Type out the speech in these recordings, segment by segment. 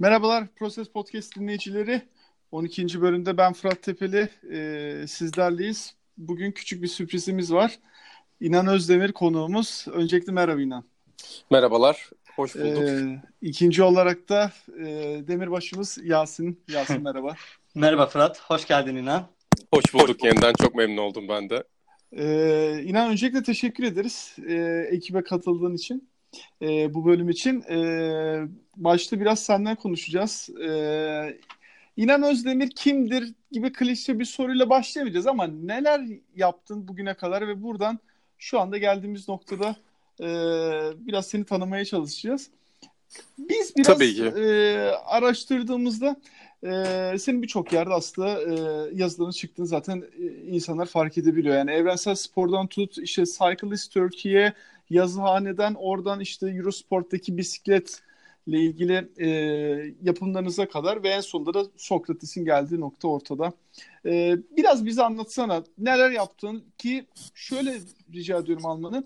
Merhabalar Proses Podcast dinleyicileri. 12. bölümde ben Fırat Tepeli e, sizlerleyiz. Bugün küçük bir sürprizimiz var. İnan Özdemir konuğumuz. Öncelikle merhaba İnan. Merhabalar, hoş bulduk. E, ikinci olarak da e, demirbaşımız Yasin. Yasin merhaba. merhaba Fırat, hoş geldin İnan. Hoş bulduk yeniden, çok memnun oldum ben de. E, İnan öncelikle teşekkür ederiz e, ekibe katıldığın için. E, bu bölüm için. E, başta biraz senden konuşacağız. E, İnan Özdemir kimdir gibi klişe bir soruyla başlayamayacağız ama neler yaptın bugüne kadar ve buradan şu anda geldiğimiz noktada e, biraz seni tanımaya çalışacağız. Biz biraz Tabii ki. E, araştırdığımızda e, senin birçok yerde aslında e, yazıların çıktığını zaten e, insanlar fark edebiliyor. Yani evrensel spordan tut işte Cyclist Türkiye yazıhaneden oradan işte Eurosport'taki bisiklet ile ilgili e, yapımlarınıza kadar ve en sonunda da Sokrates'in geldiği nokta ortada. E, biraz bize anlatsana neler yaptın ki şöyle rica ediyorum almanı.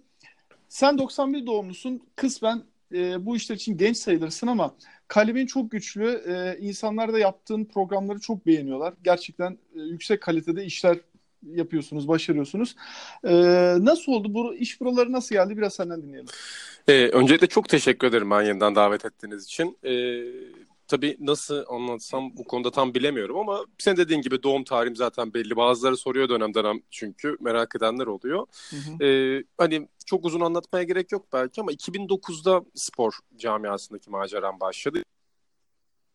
Sen 91 doğumlusun kısmen e, bu işler için genç sayılırsın ama kalemin çok güçlü. E, insanlar da yaptığın programları çok beğeniyorlar. Gerçekten e, yüksek kalitede işler yapıyorsunuz, başarıyorsunuz. E, nasıl oldu? Bu iş buraları nasıl geldi? Biraz senden dinleyelim. Ee, öncelikle çok teşekkür ederim ben yeniden davet ettiğiniz için. Ee, tabii nasıl anlatsam bu konuda tam bilemiyorum ama sen dediğin gibi doğum tarihim zaten belli. Bazıları soruyor dönem dönem çünkü merak edenler oluyor. Hı hı. Ee, hani çok uzun anlatmaya gerek yok belki ama 2009'da spor camiasındaki maceram başladı.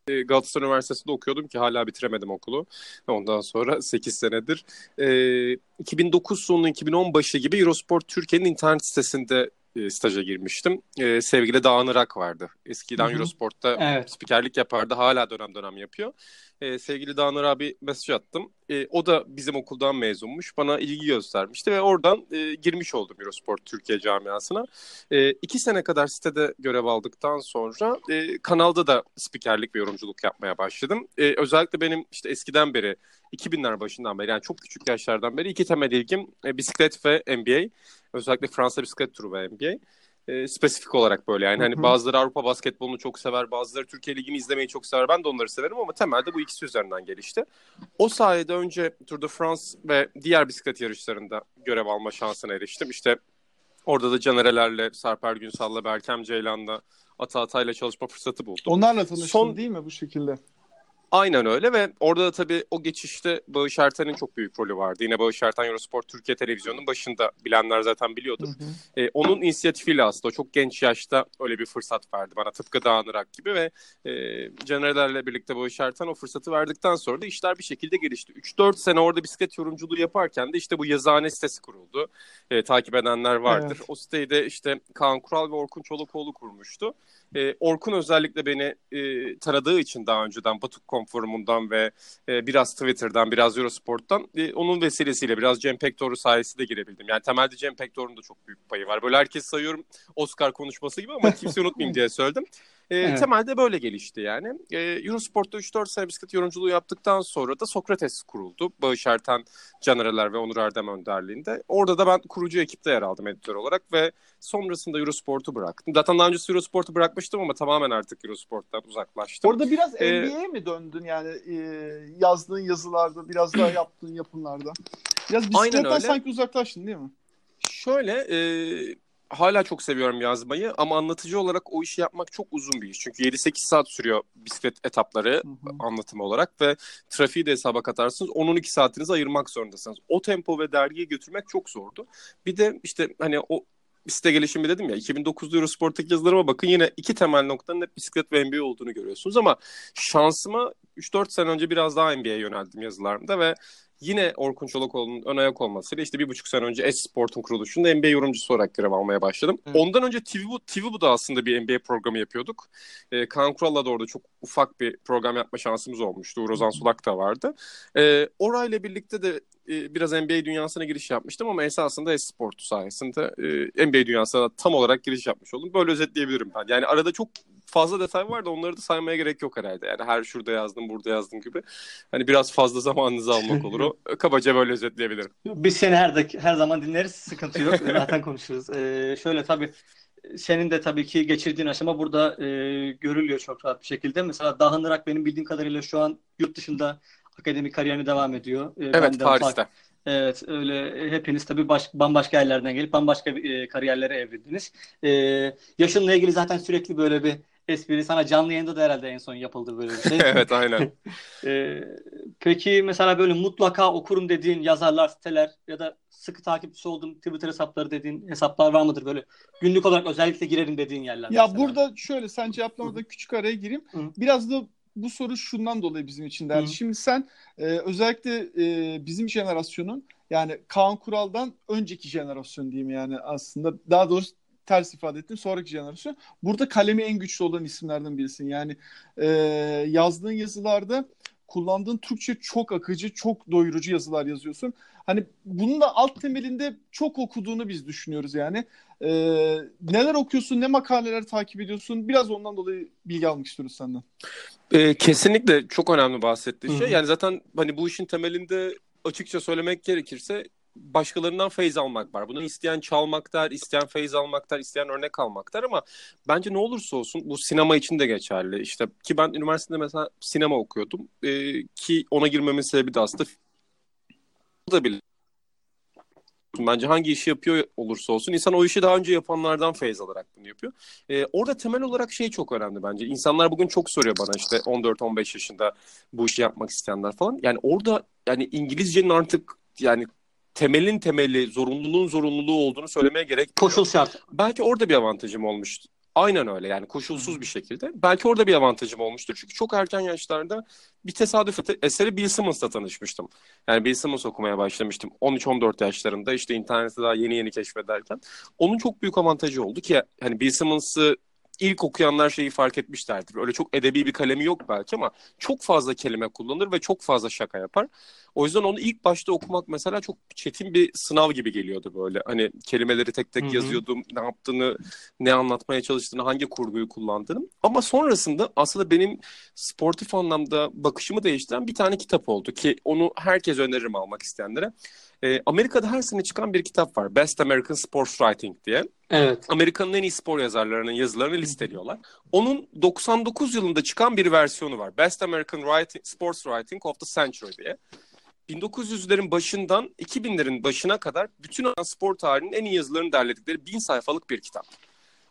Galatasaray Üniversitesi'nde okuyordum ki hala bitiremedim okulu. Ondan sonra 8 senedir. E, 2009 sonu 2010 başı gibi Eurosport Türkiye'nin internet sitesinde e, staja girmiştim. E, sevgili Dağın Irak vardı. Eskiden Hı-hı. Eurosport'ta evet. spikerlik yapardı. Hala dönem dönem yapıyor. E, sevgili Dağın Irak'a bir mesaj attım. E, o da bizim okuldan mezunmuş. Bana ilgi göstermişti ve oradan e, girmiş oldum Eurosport Türkiye camiasına. E, iki sene kadar sitede görev aldıktan sonra e, kanalda da spikerlik ve yorumculuk yapmaya başladım. E, özellikle benim işte eskiden beri 2000'ler başından beri yani çok küçük yaşlardan beri iki temel ilgim e, bisiklet ve NBA. Özellikle Fransa bisiklet turu ve NBA. E, spesifik olarak böyle yani. Hani bazıları Avrupa basketbolunu çok sever, bazıları Türkiye Ligi'ni izlemeyi çok sever. Ben de onları severim ama temelde bu ikisi üzerinden gelişti. O sayede önce Tour de France ve diğer bisiklet yarışlarında görev alma şansına eriştim. İşte orada da Canereler'le, Sarper Günsal'la, Berkem Ceylan'la, Ata Atay'la çalışma fırsatı buldum. Onlarla tanıştın Son... değil mi bu şekilde? Aynen öyle ve orada da tabii o geçişte Bağış Ertan'ın çok büyük rolü vardı. Yine Bağış Ertan Eurosport Türkiye Televizyonunun başında bilenler zaten biliyordur. Hı hı. Ee, onun inisiyatifiyle aslında çok genç yaşta öyle bir fırsat verdi bana tıpkı Dağınırak gibi ve e, Canerlerle birlikte Bağış Ertan o fırsatı verdikten sonra da işler bir şekilde gelişti. 3-4 sene orada bisiklet yorumculuğu yaparken de işte bu yazıhane sitesi kuruldu. E, takip edenler vardır. Evet. O siteyi de işte Kaan Kural ve Orkun Çolakoğlu kurmuştu. E, Orkun özellikle beni e, taradığı için daha önceden Batuk.com forumundan ve e, biraz Twitter'dan, biraz Eurosport'tan e, onun vesilesiyle biraz Cem Pektor'u sayesinde girebildim. Yani temelde Cem Pektor'un da çok büyük payı var. Böyle herkes sayıyorum Oscar konuşması gibi ama kimse unutmayayım diye söyledim. E, evet. Temelde böyle gelişti yani. E, Eurosport'ta 3-4 sene bisiklet yorumculuğu yaptıktan sonra da Sokrates kuruldu. Bağış Erten, Canereler ve Onur Erdem önderliğinde. Orada da ben kurucu ekipte yer aldım editör olarak ve sonrasında Eurosport'u bıraktım. Zaten daha önce Eurosport'u bırakmıştım ama tamamen artık Eurosport'tan uzaklaştım. Orada biraz ee, NBA'ye mi döndün yani e, yazdığın yazılarda, biraz daha yaptığın yapımlarda? Biraz bisikletten sanki uzaklaştın değil mi? Şöyle, e, hala çok seviyorum yazmayı ama anlatıcı olarak o işi yapmak çok uzun bir iş. Çünkü 7-8 saat sürüyor bisiklet etapları hı hı. anlatımı olarak ve trafiği de hesaba katarsınız 10-12 saatinizi ayırmak zorundasınız. O tempo ve dergiyi götürmek çok zordu. Bir de işte hani o site gelişimi dedim ya 2009'da Eurosport'taki yazılarıma bakın yine iki temel noktanın hep bisiklet ve NBA olduğunu görüyorsunuz ama şansıma 3-4 sene önce biraz daha NBA'ye yöneldim yazılarımda ve yine Orkun Çolakoğlu'nun ön ayak olmasıyla işte bir buçuk sene önce Esport'un kuruluşunda NBA yorumcusu olarak görev almaya başladım. Hı. Ondan önce TV'bu, TV'bu da aslında bir NBA programı yapıyorduk. Ee, Kaan Kural'la da orada çok ufak bir program yapma şansımız olmuştu. Uğur Ozan Sulak da vardı. Ee, orayla birlikte de e, biraz NBA dünyasına giriş yapmıştım ama esasında Esportu sayesinde e, NBA dünyasına tam olarak giriş yapmış oldum. Böyle özetleyebilirim ben. Yani arada çok fazla detay var da onları da saymaya gerek yok herhalde. Yani her şurada yazdım, burada yazdım gibi. Hani biraz fazla zamanınızı almak olur o. Kabaca böyle özetleyebilirim. Biz seni her her zaman dinleriz. Sıkıntı yok. Zaten konuşuruz. Ee, şöyle tabii senin de tabii ki geçirdiğin aşama burada e, görülüyor çok rahat bir şekilde. Mesela Dahın benim bildiğim kadarıyla şu an yurt dışında akademik kariyerini devam ediyor. E, evet Paris'te. Fark, Evet öyle hepiniz tabii baş, bambaşka yerlerden gelip bambaşka e, kariyerlere evrildiniz. E, yaşınla ilgili zaten sürekli böyle bir espri sana canlı yayında da herhalde en son yapıldı böyle bir şey. evet aynen. e, peki mesela böyle mutlaka okurum dediğin yazarlar, siteler ya da sıkı takipçisi olduğum Twitter hesapları dediğin hesaplar var mıdır böyle günlük olarak özellikle girerim dediğin yerler? Ya mesela. burada şöyle sen cevaplamadan küçük araya gireyim. Hı. Biraz da bu soru şundan dolayı bizim için değerli. Hı. Şimdi sen e, özellikle e, bizim jenerasyonun yani Kaan Kural'dan önceki jenerasyon diyeyim yani aslında daha doğrusu ters ifade ettim sonraki jenerasyon. Burada kalemi en güçlü olan isimlerden birisin. Yani e, yazdığın yazılarda kullandığın Türkçe çok akıcı, çok doyurucu yazılar yazıyorsun. Hani bunun da alt temelinde çok okuduğunu biz düşünüyoruz yani. Ee, neler okuyorsun, ne makaleler takip ediyorsun? Biraz ondan dolayı bilgi almak istiyoruz senden. Ee, kesinlikle çok önemli bahsettiği şey. Yani zaten hani bu işin temelinde açıkça söylemek gerekirse başkalarından feyz almak var. Bunu isteyen çalmak der, isteyen feyz almak der, isteyen örnek almak der ama bence ne olursa olsun bu sinema için de geçerli. İşte ki ben üniversitede mesela sinema okuyordum ee, ki ona girmemin sebebi de aslında da bile Bence hangi işi yapıyor olursa olsun insan o işi daha önce yapanlardan feyz alarak bunu yapıyor. Ee, orada temel olarak şey çok önemli bence. İnsanlar bugün çok soruyor bana işte 14-15 yaşında bu işi yapmak isteyenler falan. Yani orada yani İngilizcenin artık yani temelin temeli, zorunluluğun zorunluluğu olduğunu söylemeye gerek. Koşul şart. Belki orada bir avantajım olmuştu. Aynen öyle yani koşulsuz bir şekilde. Belki orada bir avantajım olmuştur. Çünkü çok erken yaşlarda bir tesadüf eseri Bill Simmons'la tanışmıştım. Yani Bill Simmons okumaya başlamıştım. 13-14 yaşlarında işte interneti daha yeni yeni keşfederken. Onun çok büyük avantajı oldu ki hani Bill Simmons'ı ilk okuyanlar şeyi fark etmişlerdir. Öyle çok edebi bir kalemi yok belki ama çok fazla kelime kullanır ve çok fazla şaka yapar. O yüzden onu ilk başta okumak mesela çok çetin bir sınav gibi geliyordu böyle. Hani kelimeleri tek tek Hı-hı. yazıyordum, ne yaptığını, ne anlatmaya çalıştığını, hangi kurguyu kullandığını. Ama sonrasında aslında benim sportif anlamda bakışımı değiştiren bir tane kitap oldu ki onu herkes öneririm almak isteyenlere. E, Amerika'da her sene çıkan bir kitap var. Best American Sports Writing diye. Evet. Amerika'nın en iyi spor yazarlarının yazılarını listeliyorlar. Onun 99 yılında çıkan bir versiyonu var. Best American Writing, Sports Writing of the Century diye. 1900'lerin başından 2000'lerin başına kadar bütün spor tarihinin en iyi yazılarını derledikleri bin sayfalık bir kitap.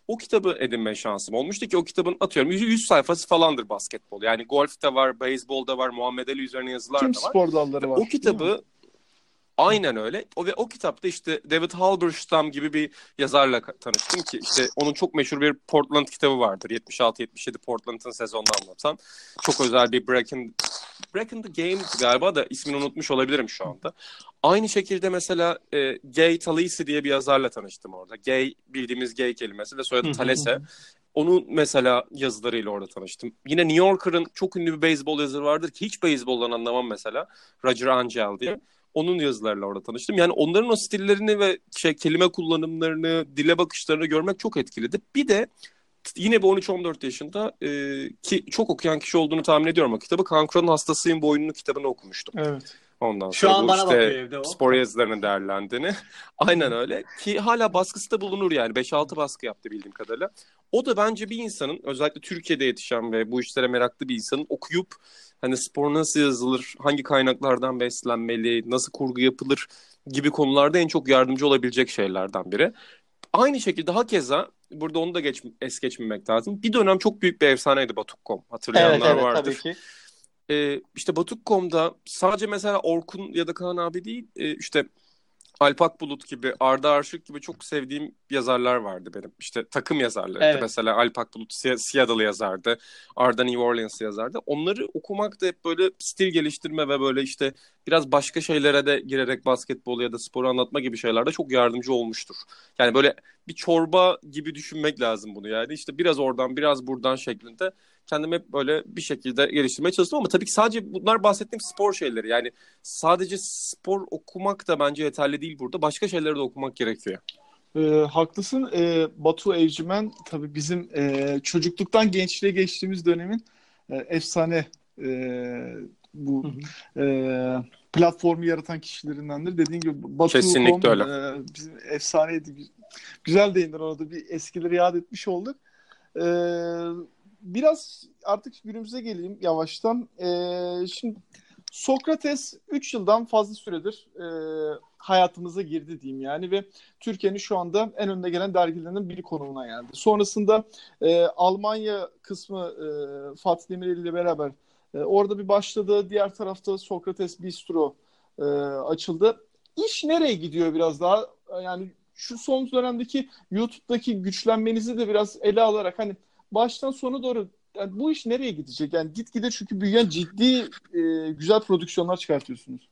O kitabı edinme şansım olmuştu ki o kitabın atıyorum 100 sayfası falandır basketbol. Yani golfte var, beyzbolda var, Muhammed Ali üzerine yazılar Tüm da var. spor dalları var. O kitabı Aynen öyle. O ve o kitapta işte David Halberstam gibi bir yazarla tanıştım ki işte onun çok meşhur bir Portland kitabı vardır. 76-77 Portland'ın sezonunu anlatan. Çok özel bir Breaking Breaking the Game galiba da ismini unutmuş olabilirim şu anda. Aynı şekilde mesela e, Gay Talese diye bir yazarla tanıştım orada. Gay bildiğimiz gay kelimesi ve soyadı Talese. Onun mesela yazılarıyla orada tanıştım. Yine New Yorker'ın çok ünlü bir beyzbol yazarı vardır ki hiç beyzboldan anlamam mesela. Roger Angel diye. Onun yazılarıyla orada tanıştım. Yani onların o stillerini ve şey kelime kullanımlarını, dile bakışlarını görmek çok etkiledi. Bir de yine bu 13-14 yaşında e, ki çok okuyan kişi olduğunu tahmin ediyorum o kitabı. Kankura'nın Hastasıyım Boynunu kitabını okumuştum. Evet. Ondan Şu sonra an bu bana işte evde o. spor yazılarının değerlendiğini. Aynen öyle. Ki hala baskısı da bulunur yani. 5-6 baskı yaptı bildiğim kadarıyla. O da bence bir insanın özellikle Türkiye'de yetişen ve bu işlere meraklı bir insanın okuyup hani spor nasıl yazılır, hangi kaynaklardan beslenmeli, nasıl kurgu yapılır gibi konularda en çok yardımcı olabilecek şeylerden biri. Aynı şekilde hakeza burada onu da geç, es geçmemek lazım. Bir dönem çok büyük bir efsaneydi Batuk.com. Hatırlayanlar evet, evet, vardır. Tabii ki. Ee, işte Batuk.com'da sadece mesela Orkun ya da Kaan abi değil e, işte Alpak Bulut gibi, Arda Arşık gibi çok sevdiğim yazarlar vardı benim. İşte takım yazarları. Evet. Mesela Alpak Bulut Seattle yazardı. Arda New Orleans yazardı. Onları okumak da hep böyle stil geliştirme ve böyle işte biraz başka şeylere de girerek basketbol ya da sporu anlatma gibi şeylerde çok yardımcı olmuştur. Yani böyle bir çorba gibi düşünmek lazım bunu yani. İşte biraz oradan biraz buradan şeklinde kendimi hep böyle bir şekilde geliştirmeye çalıştım ama tabii ki sadece bunlar bahsettiğim spor şeyleri. Yani sadece spor okumak da bence yeterli değil burada. Başka şeyleri de okumak gerekiyor. E, haklısın. E, Batu Evcimen tabii bizim e, çocukluktan gençliğe geçtiğimiz dönemin e, efsane e, bu e, platformu yaratan kişilerindendir. Dediğin gibi Batu Kesinlikle öyle. E, bizim efsaneydi. Güzel değindin orada bir eskileri yad etmiş olduk. E, biraz artık günümüze geleyim yavaştan. E, şimdi Sokrates 3 yıldan fazla süredir e, hayatımıza girdi diyeyim yani ve Türkiye'nin şu anda en önde gelen dergilerinin biri konumuna geldi. Sonrasında e, Almanya kısmı e, Fatih Demirel ile beraber e, orada bir başladı. Diğer tarafta Sokrates Bistro e, açıldı. İş nereye gidiyor biraz daha? Yani şu son dönemdeki YouTube'daki güçlenmenizi de biraz ele alarak hani baştan sona doğru yani bu iş nereye gidecek? Yani gitgide çünkü büyüyen ciddi e, güzel prodüksiyonlar çıkartıyorsunuz.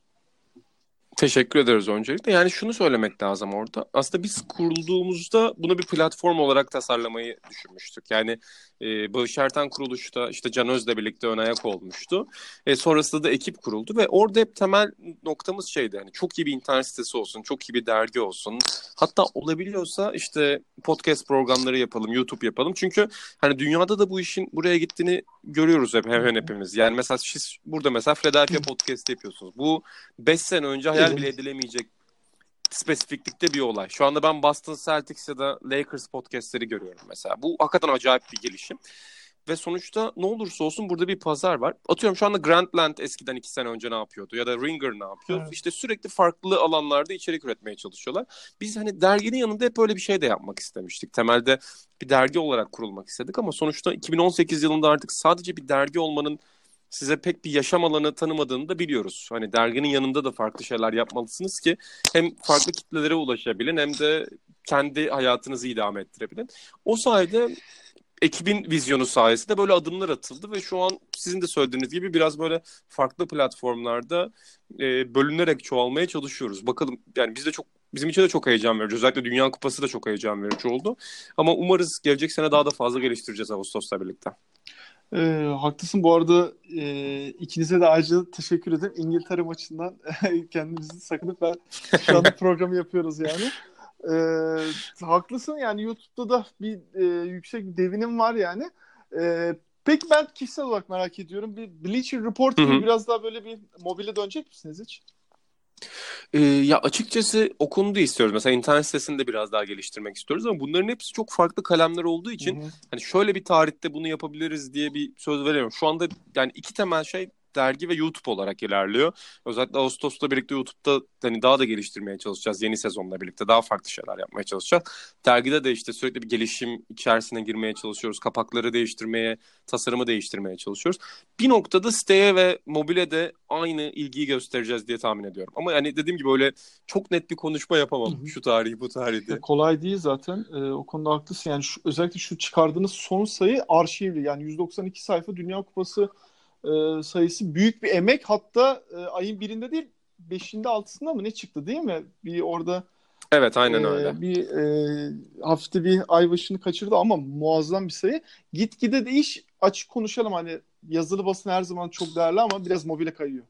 Teşekkür ederiz öncelikle. Yani şunu söylemek lazım orada. Aslında biz kurulduğumuzda bunu bir platform olarak tasarlamayı düşünmüştük. Yani e, Bağış Erten kuruluşta işte Can Öz'le birlikte ön ayak olmuştu. E, sonrasında da ekip kuruldu ve orada hep temel noktamız şeydi. Yani çok iyi bir internet sitesi olsun, çok iyi bir dergi olsun. Hatta olabiliyorsa işte podcast programları yapalım, YouTube yapalım. Çünkü hani dünyada da bu işin buraya gittiğini görüyoruz hep hemen hepimiz. Yani mesela siz burada mesela Philadelphia podcast yapıyorsunuz. Bu 5 sene önce hayal bile edilemeyecek spesifiklikte bir olay. Şu anda ben Boston Celtics ya da Lakers podcastleri görüyorum mesela. Bu hakikaten acayip bir gelişim. Ve sonuçta ne olursa olsun burada bir pazar var. Atıyorum şu anda Grantland eskiden iki sene önce ne yapıyordu ya da Ringer ne yapıyor? Evet. İşte sürekli farklı alanlarda içerik üretmeye çalışıyorlar. Biz hani derginin yanında hep öyle bir şey de yapmak istemiştik. Temelde bir dergi olarak kurulmak istedik ama sonuçta 2018 yılında artık sadece bir dergi olmanın size pek bir yaşam alanı tanımadığını da biliyoruz. Hani derginin yanında da farklı şeyler yapmalısınız ki hem farklı kitlelere ulaşabilin hem de kendi hayatınızı idame ettirebilin. O sayede ekibin vizyonu sayesinde böyle adımlar atıldı ve şu an sizin de söylediğiniz gibi biraz böyle farklı platformlarda e, bölünerek çoğalmaya çalışıyoruz. Bakalım yani biz de çok bizim için de çok heyecan verici. Özellikle Dünya Kupası da çok heyecan verici oldu. Ama umarız gelecek sene daha da fazla geliştireceğiz Ağustos'la birlikte. E, haklısın. Bu arada e, ikinize de ayrıca teşekkür ederim. İngiltere maçından kendimizi sakınıp ben şu anda programı yapıyoruz yani. E, haklısın yani YouTube'da da bir e, yüksek bir devinim var yani. E, peki ben kişisel olarak merak ediyorum. Bir Bleacher Report gibi biraz daha böyle bir mobile dönecek misiniz hiç? Ee, ya açıkçası o konuda istiyoruz. Mesela internet sitesini de biraz daha geliştirmek istiyoruz ama bunların hepsi çok farklı kalemler olduğu için Hı-hı. hani şöyle bir tarihte bunu yapabiliriz diye bir söz veremiyorum. Şu anda yani iki temel şey dergi ve YouTube olarak ilerliyor. Özellikle Ağustos'ta birlikte YouTube'da hani daha da geliştirmeye çalışacağız. Yeni sezonla birlikte daha farklı şeyler yapmaya çalışacağız. Dergide de işte sürekli bir gelişim içerisine girmeye çalışıyoruz. Kapakları değiştirmeye, tasarımı değiştirmeye çalışıyoruz. Bir noktada siteye ve mobile de aynı ilgiyi göstereceğiz diye tahmin ediyorum. Ama yani dediğim gibi öyle çok net bir konuşma yapamam Hı-hı. şu tarihi bu tarihte. Kolay değil zaten. Ee, o konuda haklısın. Yani şu, özellikle şu çıkardığınız son sayı arşivli. Yani 192 sayfa Dünya Kupası e, sayısı büyük bir emek. Hatta e, ayın birinde değil beşinde altısında mı ne çıktı değil mi? Bir orada Evet aynen e, öyle. Bir e, hafifte bir ay başını kaçırdı ama muazzam bir sayı. Gitgide de iş açık konuşalım hani yazılı basın her zaman çok değerli ama biraz mobile kayıyor.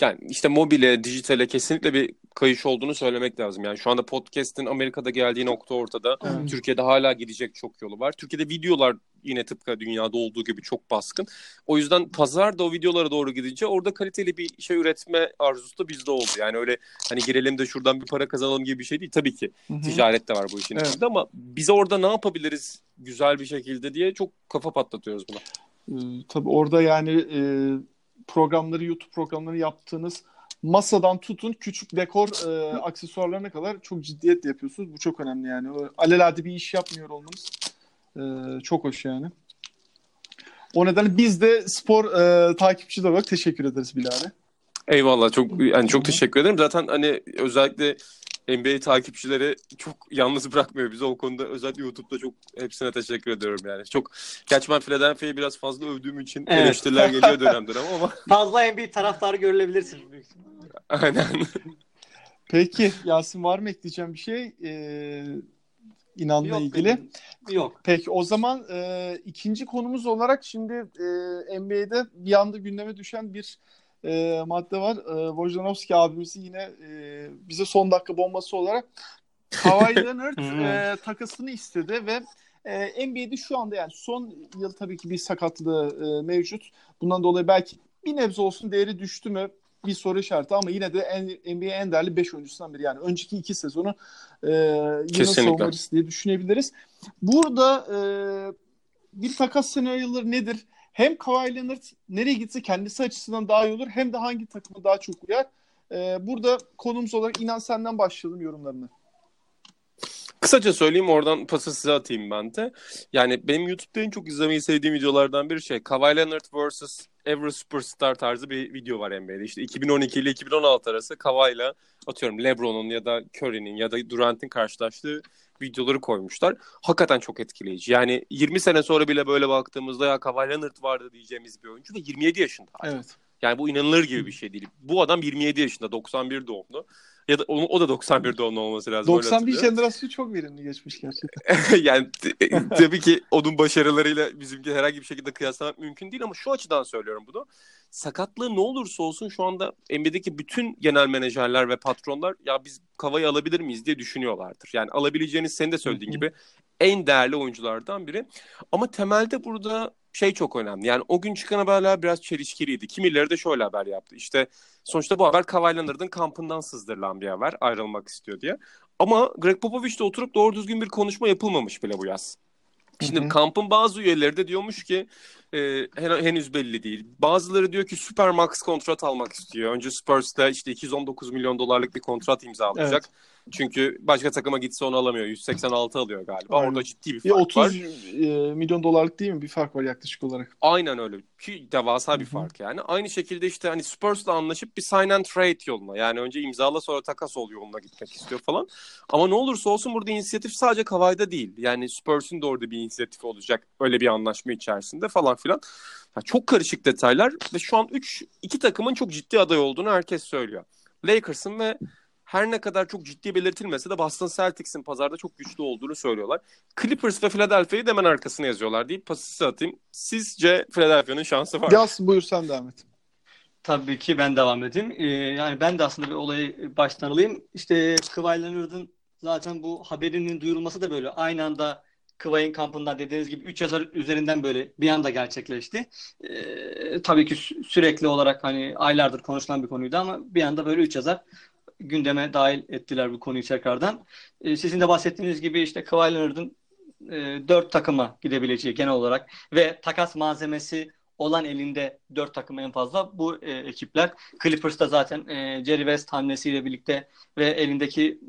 Yani işte mobile, dijitale kesinlikle bir kayış olduğunu söylemek lazım. Yani şu anda podcast'in Amerika'da geldiği nokta ortada. Evet. Türkiye'de hala gidecek çok yolu var. Türkiye'de videolar yine tıpkı dünyada olduğu gibi çok baskın. O yüzden pazar da o videolara doğru gidince orada kaliteli bir şey üretme arzusu da bizde oldu. Yani öyle hani girelim de şuradan bir para kazanalım gibi bir şey değil. Tabii ki Hı-hı. ticaret de var bu işin evet. içinde ama biz orada ne yapabiliriz güzel bir şekilde diye çok kafa patlatıyoruz buna. Ee, tabii orada yani e, programları YouTube programları yaptığınız masadan tutun küçük dekor e, aksesuarlarına kadar çok ciddiyetle yapıyorsunuz. Bu çok önemli yani. Alelade bir iş yapmıyor olmanız e, çok hoş yani. O nedenle biz de spor e, takipçiler olarak teşekkür ederiz Bilal'e. Eyvallah çok yani çok teşekkür ederim. Zaten hani özellikle NBA takipçileri çok yalnız bırakmıyor bizi o konuda. Özellikle YouTube'da çok hepsine teşekkür ediyorum yani. Çok gerçi ben Philadelphia'yı biraz fazla övdüğüm için evet. eleştiriler geliyor dönem dönem ama. Fazla NBA taraftarı görülebilirsin büyük Aynen. Peki Yasin var mı ekleyeceğim bir şey? Ee, inanla yok, ilgili. Benim. Yok. Peki o zaman e, ikinci konumuz olarak şimdi e, NBA'de bir anda gündeme düşen bir e, madde var. E, Wojnarowski abimizin yine e, bize son dakika bombası olarak Kawhi Leonard e, takasını istedi ve e, NBA'de şu anda yani son yıl tabii ki bir sakatlığı e, mevcut. Bundan dolayı belki bir nebze olsun değeri düştü mü? Bir soru işareti ama yine de en, NBA en değerli 5 oyuncusundan biri. Yani önceki iki sezonu e, yine savunmacısı diye düşünebiliriz. Burada e, bir takas senaryoları nedir? Hem Kawhi Leonard nereye gitse kendisi açısından daha iyi olur hem de hangi takıma daha çok uyar. Ee, burada konumuz olarak inan senden başlayalım yorumlarını. Kısaca söyleyeyim oradan pası size atayım ben de. Yani benim YouTube'da en çok izlemeyi sevdiğim videolardan bir şey Kawhi Leonard vs. Every Superstar tarzı bir video var NBA'de. İşte 2012 ile 2016 arası ile atıyorum LeBron'un ya da Curry'nin ya da Durant'in karşılaştığı videoları koymuşlar. Hakikaten çok etkileyici. Yani 20 sene sonra bile böyle baktığımızda ya Kawhi Leonard vardı diyeceğimiz bir oyuncu ve 27 yaşında. Evet. Yani bu inanılır gibi bir şey değil. Bu adam 27 yaşında, 91 doğumlu. Ya da o, o da 91 doğumlu olması lazım. 91 jenerasyonu çok verimli geçmiş gerçekten. yani e, tabii ki onun başarılarıyla bizimki herhangi bir şekilde kıyaslamak mümkün değil ama şu açıdan söylüyorum bunu. Sakatlığı ne olursa olsun şu anda NBA'deki bütün genel menajerler ve patronlar ya biz Kavayı alabilir miyiz diye düşünüyorlardır. Yani alabileceğiniz senin de söylediğin gibi en değerli oyunculardan biri. Ama temelde burada şey çok önemli. Yani o gün çıkan haberler biraz çelişkiliydi. Kimileri de şöyle haber yaptı. İşte sonuçta bu haber Kawhi Leonard'ın kampından sızdırılan bir haber. Ayrılmak istiyor diye. Ama Greg Popovich de oturup doğru düzgün bir konuşma yapılmamış bile bu yaz. Şimdi Hı-hı. kampın bazı üyeleri de diyormuş ki e, henüz belli değil. Bazıları diyor ki Supermax kontrat almak istiyor. Önce Spurs'ta işte 219 milyon dolarlık bir kontrat imzalayacak. Evet. Çünkü başka takıma gitse onu alamıyor. 186 alıyor galiba. Aynen. Orada ciddi bir fark 30 var. 30 e, milyon dolarlık değil mi bir fark var yaklaşık olarak? Aynen öyle. Ki devasa bir Hı-hı. fark yani. Aynı şekilde işte hani Spurs'la anlaşıp bir sign and trade yoluna yani önce imzala sonra takas ol yoluna gitmek istiyor falan. Ama ne olursa olsun burada inisiyatif sadece Kavay'da değil. Yani Spurs'un da orada bir inisiyatif olacak. Öyle bir anlaşma içerisinde falan filan. Yani çok karışık detaylar ve şu an 3 iki takımın çok ciddi aday olduğunu herkes söylüyor. Lakers'ın ve her ne kadar çok ciddi belirtilmese de Boston Celtics'in pazarda çok güçlü olduğunu söylüyorlar. Clippers ve Philadelphia'yı da hemen arkasına yazıyorlar deyip pası atayım. Sizce Philadelphia'nın şansı var mı? Yaz buyur sen devam et. Tabii ki ben devam edeyim. Ee, yani ben de aslında bir olayı baştan alayım. İşte Kawhi Leonard'ın zaten bu haberinin duyurulması da böyle aynı anda Kıvay'ın kampından dediğiniz gibi 3 yazar üzerinden böyle bir anda gerçekleşti. Ee, tabii ki sürekli olarak hani aylardır konuşulan bir konuydu ama bir anda böyle 3 yazar gündeme dahil ettiler bu konuyu tekrardan. E, sizin de bahsettiğiniz gibi işte Kawhi Leonard'ın e, 4 takıma gidebileceği genel olarak ve takas malzemesi olan elinde dört takım en fazla bu e, ekipler. Clippers'ta zaten e, Jerry West hamlesiyle birlikte ve elindeki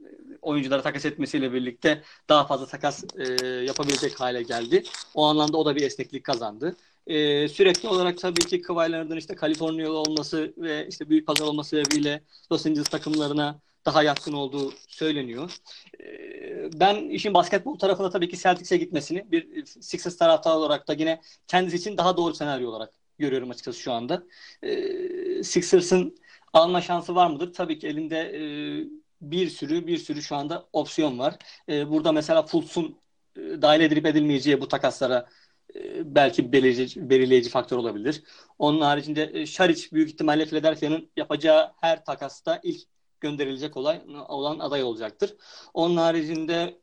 e, oyuncuları takas etmesiyle birlikte daha fazla takas e, yapabilecek hale geldi. O anlamda o da bir esneklik kazandı. Ee, sürekli olarak tabii ki Leonard'ın işte Kaliforniyalı olması ve işte büyük pazar olması sebebiyle Los Angeles takımlarına daha yatkın olduğu söyleniyor. Ee, ben işin basketbol tarafında tabii ki Celtics'e gitmesini bir Sixers taraftarı olarak da yine kendisi için daha doğru senaryo olarak görüyorum açıkçası şu anda. Ee, Sixers'ın alma şansı var mıdır? Tabii ki elinde e, bir sürü bir sürü şu anda opsiyon var. E, burada mesela Fultz'un e, dahil edilip edilmeyeceği bu takaslara e, belki belirleyici, belirleyici faktör olabilir. Onun haricinde e, Şaric büyük ihtimalle Philadelphia'nın yapacağı her takasta ilk gönderilecek olay olan aday olacaktır. Onun haricinde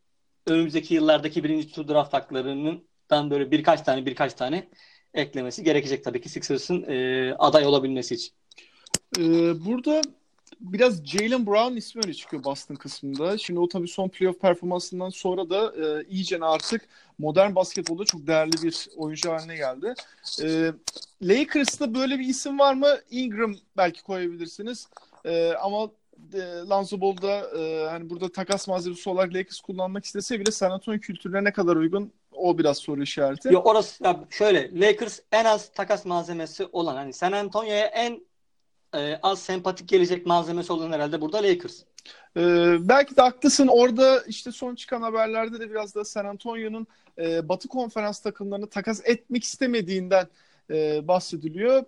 önümüzdeki yıllardaki birinci tur draft haklarından böyle birkaç tane birkaç tane eklemesi gerekecek tabii ki Sixers'ın e, aday olabilmesi için. Ee, burada biraz Jalen Brown ismi öne çıkıyor Boston kısmında. Şimdi o tabii son playoff performansından sonra da e, iyice artık modern basketbolda çok değerli bir oyuncu haline geldi. E, Lakers'ta böyle bir isim var mı? Ingram belki koyabilirsiniz. E, ama e, Lonzo Ball'da e, hani burada takas malzemesi olarak Lakers kullanmak istese bile San Antonio kültürüne ne kadar uygun o biraz soru işareti. Yok orası ya şöyle Lakers en az takas malzemesi olan hani San Antonio'ya en e, az sempatik gelecek malzemesi olan herhalde burada Lakers. Ee, belki de haklısın. Orada işte son çıkan haberlerde de biraz da San Antonio'nun e, Batı Konferans takımlarını takas etmek istemediğinden e, bahsediliyor.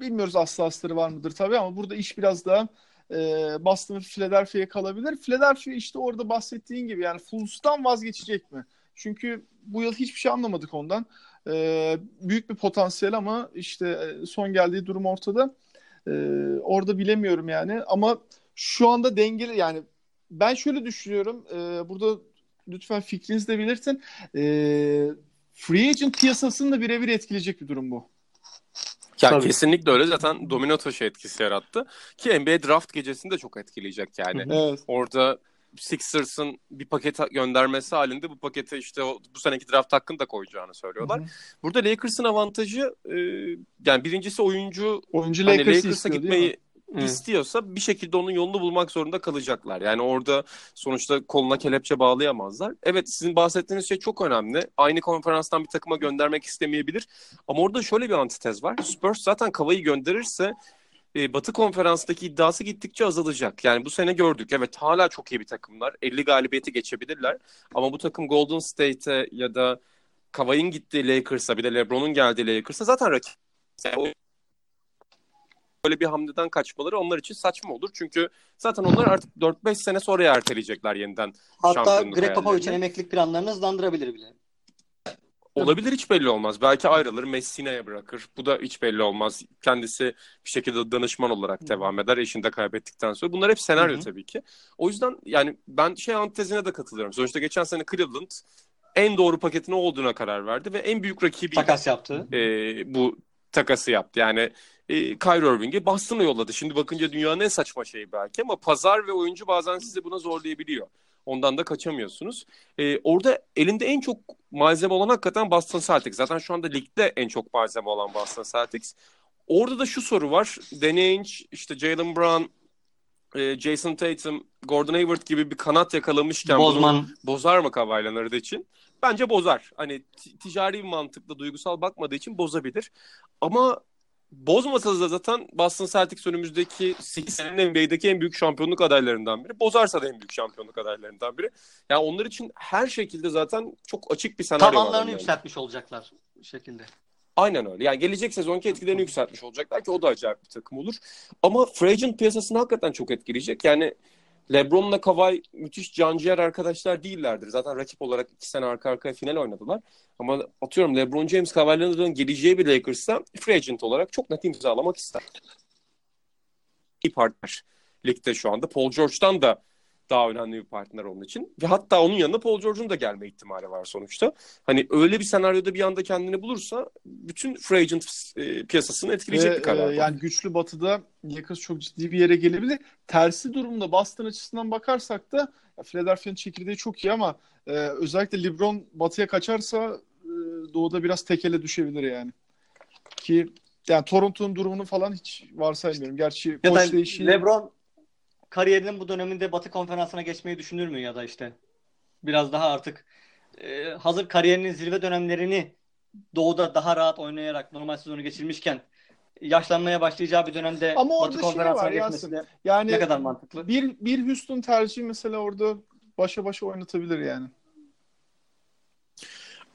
Bilmiyoruz aslı astarı var mıdır tabii ama burada iş biraz daha e, Boston Philadelphia'ya kalabilir. Philadelphia işte orada bahsettiğin gibi yani Fulls'tan vazgeçecek mi? Çünkü bu yıl hiçbir şey anlamadık ondan. E, büyük bir potansiyel ama işte e, son geldiği durum ortada. E, orada bilemiyorum yani ama şu anda dengeli yani ben şöyle düşünüyorum. E, burada lütfen fikrinizi de belirtin. E, free agent piyasasını da birebir etkileyecek bir durum bu. Ya Tabii. kesinlikle öyle zaten domino taşı etkisi yarattı ki NBA draft gecesini de çok etkileyecek yani. Evet. Orada Sixers'ın bir paket göndermesi halinde bu pakete işte o, bu seneki draft hakkını da koyacağını söylüyorlar. Hı hı. Burada Lakers'ın avantajı e, yani birincisi oyuncu Oyuncu hani Lakers'ı Lakers'a istiyor gitmeyi istiyorsa bir şekilde onun yolunu bulmak zorunda kalacaklar. Yani orada sonuçta koluna kelepçe bağlayamazlar. Evet sizin bahsettiğiniz şey çok önemli. Aynı konferanstan bir takıma göndermek istemeyebilir. Ama orada şöyle bir antitez var. Spurs zaten Kava'yı gönderirse e, Batı konferanstaki iddiası gittikçe azalacak. Yani bu sene gördük. Evet hala çok iyi bir takımlar. 50 galibiyeti geçebilirler. Ama bu takım Golden State'e ya da Kavai'nin gittiği Lakers'a bir de LeBron'un geldiği Lakers'a zaten rakip. Yani böyle bir hamleden kaçmaları onlar için saçma olur. Çünkü zaten onlar artık 4-5 sene sonra erteleyecekler yeniden. Hatta Greg Popovich'in emeklilik planlarını hızlandırabilir bile. Olabilir hiç belli olmaz. Belki ayrılır, Messine'ye bırakır. Bu da hiç belli olmaz. Kendisi bir şekilde danışman olarak devam eder. Eşini de kaybettikten sonra. Bunlar hep senaryo Hı hı. tabii ki. O yüzden yani ben şey antitezine de katılıyorum. Sonuçta geçen sene Cleveland en doğru paketin o olduğuna karar verdi ve en büyük rakibi Takas yaptı. e, bu takası yaptı. Yani e, Kyrie Irving'i Boston'a yolladı. Şimdi bakınca dünyanın en saçma şeyi belki ama pazar ve oyuncu bazen sizi buna zorlayabiliyor. Ondan da kaçamıyorsunuz. E, orada elinde en çok malzeme olan hakikaten Boston Celtics. Zaten şu anda ligde en çok malzeme olan Boston Celtics. Orada da şu soru var. Danny Ainge, işte Jalen Brown, e, Jason Tatum, Gordon Hayward gibi bir kanat yakalamışken Bozman. bozar mı Leonard için? Bence bozar. Hani ticari bir mantıkla duygusal bakmadığı için bozabilir. Ama bozmasa da zaten Boston Celtics önümüzdeki 8 senenin NBA'deki en büyük şampiyonluk adaylarından biri. Bozarsa da en büyük şampiyonluk adaylarından biri. Yani onlar için her şekilde zaten çok açık bir senaryo var. Tavanlarını onların. yükseltmiş olacaklar şekilde. Aynen öyle. Yani gelecek sezonki etkilerini yükseltmiş olacaklar ki o da acayip bir takım olur. Ama free agent piyasasını hakikaten çok etkileyecek. Yani LeBron'la Kawhi müthiş canciğer arkadaşlar değillerdir. Zaten rakip olarak iki sene arka arkaya final oynadılar. Ama atıyorum LeBron James Kawhi Leonard'ın geleceği bir Lakers'ta free agent olarak çok net imzalamak ister. İyi partner ligde şu anda. Paul George'dan da daha önemli bir partner onun için. Ve hatta onun yanına Paul George'un da gelme ihtimali var sonuçta. Hani öyle bir senaryoda bir anda kendini bulursa bütün free agent e, piyasasını etkileyecek Ve, bir karar. e, yani güçlü batıda Lakers çok ciddi bir yere gelebilir. Tersi durumda Boston açısından bakarsak da Philadelphia'nın çekirdeği çok iyi ama e, özellikle LeBron batıya kaçarsa e, doğuda biraz tekele düşebilir yani. Ki yani Toronto'nun durumunu falan hiç varsaymıyorum. Gerçi Ya koç değişiği LeBron kariyerinin bu döneminde Batı konferansına geçmeyi düşünür mü ya da işte biraz daha artık e, hazır kariyerinin zirve dönemlerini doğuda daha rahat oynayarak normal sezonu geçirmişken yaşlanmaya başlayacağı bir dönemde Ama Batı şey konferansına var geçmesi de yani ne kadar mantıklı? bir bir Houston tercihi mesela orada başa başa oynatabilir yani.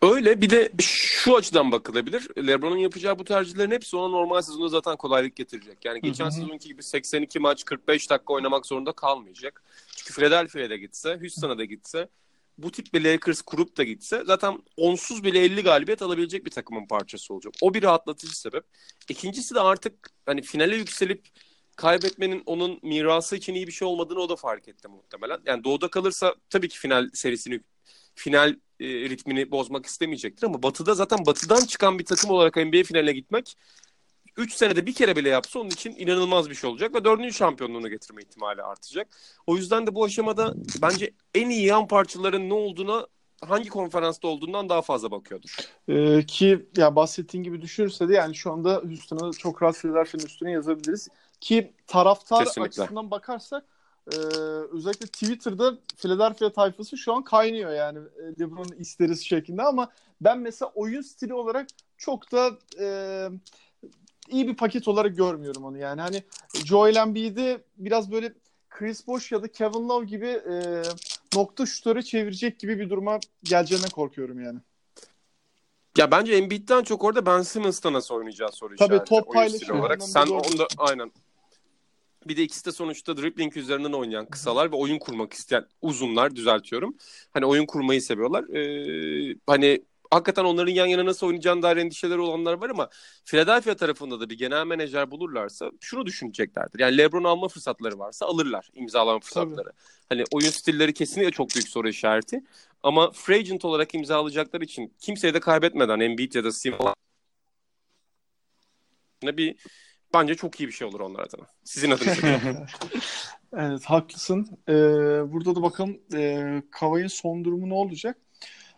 Öyle bir de şu açıdan bakılabilir. LeBron'un yapacağı bu tercihlerin hepsi ona normal sezonda zaten kolaylık getirecek. Yani geçen Hı hı. sezonki gibi 82 maç 45 dakika oynamak zorunda kalmayacak. Çünkü Philadelphia'ya da gitse, Houston'a da gitse, bu tip bir Lakers kurup da gitse zaten onsuz bile 50 galibiyet alabilecek bir takımın parçası olacak. O bir rahatlatıcı sebep. İkincisi de artık hani finale yükselip kaybetmenin onun mirası için iyi bir şey olmadığını o da fark etti muhtemelen. Yani doğuda kalırsa tabii ki final serisini final e, ritmini bozmak istemeyecektir ama Batı'da zaten Batı'dan çıkan bir takım olarak NBA finaline gitmek 3 senede bir kere bile yapsa onun için inanılmaz bir şey olacak ve 4. şampiyonluğunu getirme ihtimali artacak. O yüzden de bu aşamada bence en iyi yan parçaların ne olduğuna hangi konferansta olduğundan daha fazla bakıyordur. Ee, ki ya bahsettiğin gibi düşünürse de yani şu anda Houston'ı çok rahat Philadelphia'nın üstüne yazabiliriz. Ki taraftar Kesinlikle. açısından bakarsak e, özellikle Twitter'da Philadelphia tayfası şu an kaynıyor yani e, LeBron'un isteriz şeklinde ama ben mesela oyun stili olarak çok da e, iyi bir paket olarak görmüyorum onu yani. Hani Joel Embiid'i biraz böyle Chris Bosh ya da Kevin Love gibi e, nokta şutörü çevirecek gibi bir duruma geleceğine korkuyorum yani. Ya bence Embiid'den çok orada Ben Simmons'ta nasıl oynayacağı soru Tabii işareti. top paylaşımı olarak. Sen doğru. onda aynen. Bir de ikisi de sonuçta dribbling üzerinden oynayan kısalar ve oyun kurmak isteyen uzunlar düzeltiyorum. Hani oyun kurmayı seviyorlar. Ee, hani hakikaten onların yan yana nasıl oynayacağına dair endişeleri olanlar var ama Philadelphia tarafında da bir genel menajer bulurlarsa şunu düşüneceklerdir. Yani LeBron alma fırsatları varsa alırlar imzalama fırsatları. Hani oyun stilleri kesinlikle çok büyük soru işareti. Ama free agent olarak imzalayacaklar için kimseyi de kaybetmeden Embiid ya da Simmons Ne bir bence çok iyi bir şey olur onlar adına. Sizin adınız. evet haklısın. Ee, burada da bakalım e, Kavay'ın son durumu ne olacak?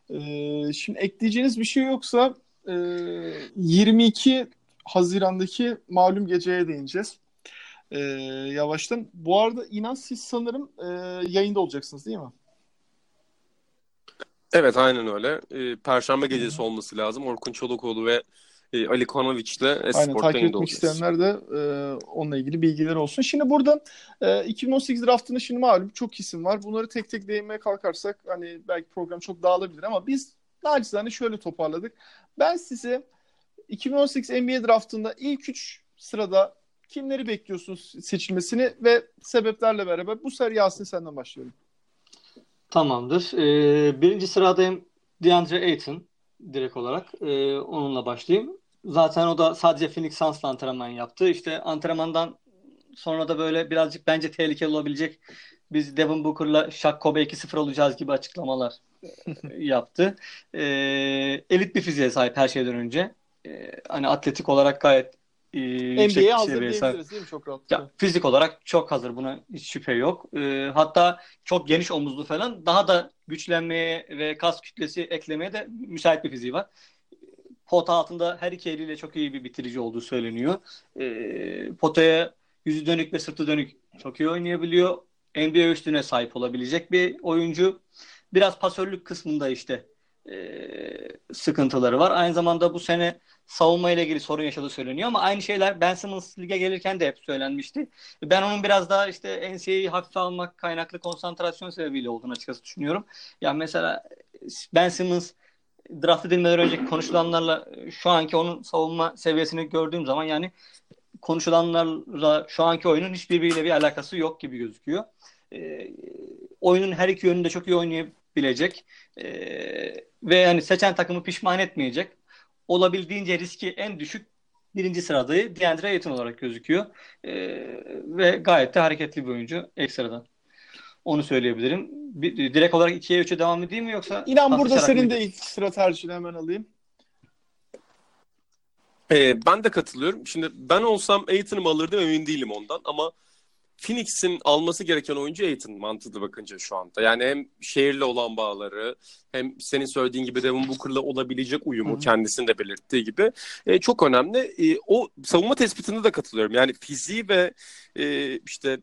Ee, şimdi ekleyeceğiniz bir şey yoksa e, 22 Haziran'daki malum geceye değineceğiz. Ee, yavaştan. Bu arada inan siz sanırım e, yayında olacaksınız değil mi? Evet aynen öyle. Ee, Perşembe gecesi olması lazım. Orkun Çolakoğlu ve e, Ali Konoviç'le Aynen takip etmek isteyenler de e, onunla ilgili bilgiler olsun. Şimdi burada e, 2018 draftında şimdi malum çok isim var. Bunları tek tek değinmeye kalkarsak hani belki program çok dağılabilir ama biz nacizane şöyle toparladık. Ben size 2018 NBA draftında ilk 3 sırada kimleri bekliyorsunuz seçilmesini ve sebeplerle beraber bu sefer Yasin senden başlıyorum. Tamamdır. Ee, birinci sıradayım DeAndre Ayton direkt olarak. Ee, onunla başlayayım. Zaten o da sadece Phoenix Suns'la antrenman yaptı. İşte antrenmandan sonra da böyle birazcık bence tehlikeli olabilecek biz Devin Booker'la Shaq Kobe 2-0 olacağız gibi açıklamalar yaptı. Ee, elit bir fiziğe sahip her şeyden önce. Ee, hani atletik olarak gayet e, yüksek NBA'ye hazır diyebiliriz sahip. değil mi çok rahat? Ya, fizik olarak çok hazır buna hiç şüphe yok. Ee, hatta çok geniş omuzlu falan daha da güçlenmeye ve kas kütlesi eklemeye de müsait bir fiziği var. Pota altında her iki eliyle çok iyi bir bitirici olduğu söyleniyor. Ee, potaya yüzü dönük ve sırtı dönük çok iyi oynayabiliyor. NBA üstüne sahip olabilecek bir oyuncu. Biraz pasörlük kısmında işte e, sıkıntıları var. Aynı zamanda bu sene savunma ile ilgili sorun yaşadığı söyleniyor ama aynı şeyler Ben Simmons lige gelirken de hep söylenmişti. Ben onun biraz daha işte NCAA'yi hafife almak kaynaklı konsantrasyon sebebiyle olduğunu açıkçası düşünüyorum. Yani mesela Ben Simmons draft edilmeden önce konuşulanlarla şu anki onun savunma seviyesini gördüğüm zaman yani konuşulanlarla şu anki oyunun hiçbirbiriyle bir alakası yok gibi gözüküyor. E, oyunun her iki yönünde çok iyi oynayabilecek e, ve yani seçen takımı pişman etmeyecek. Olabildiğince riski en düşük birinci sıradayı DeAndre Ayton olarak gözüküyor. E, ve gayet de hareketli bir oyuncu ekstradan. Onu söyleyebilirim. Bir, direkt olarak 2'ye 3'e devam edeyim mi yoksa? İnan burada senin de ilk sıra tercihini hemen alayım. Ee, ben de katılıyorum. Şimdi ben olsam Aiton'u alırdım emin değilim ondan ama Phoenix'in alması gereken oyuncu Aiton mantıklı bakınca şu anda. Yani hem şehirle olan bağları hem senin söylediğin gibi Devin Booker'la olabilecek uyumu Hı. kendisinin de belirttiği gibi e, çok önemli. E, o savunma tespitinde de katılıyorum. Yani fiziği ve e, işte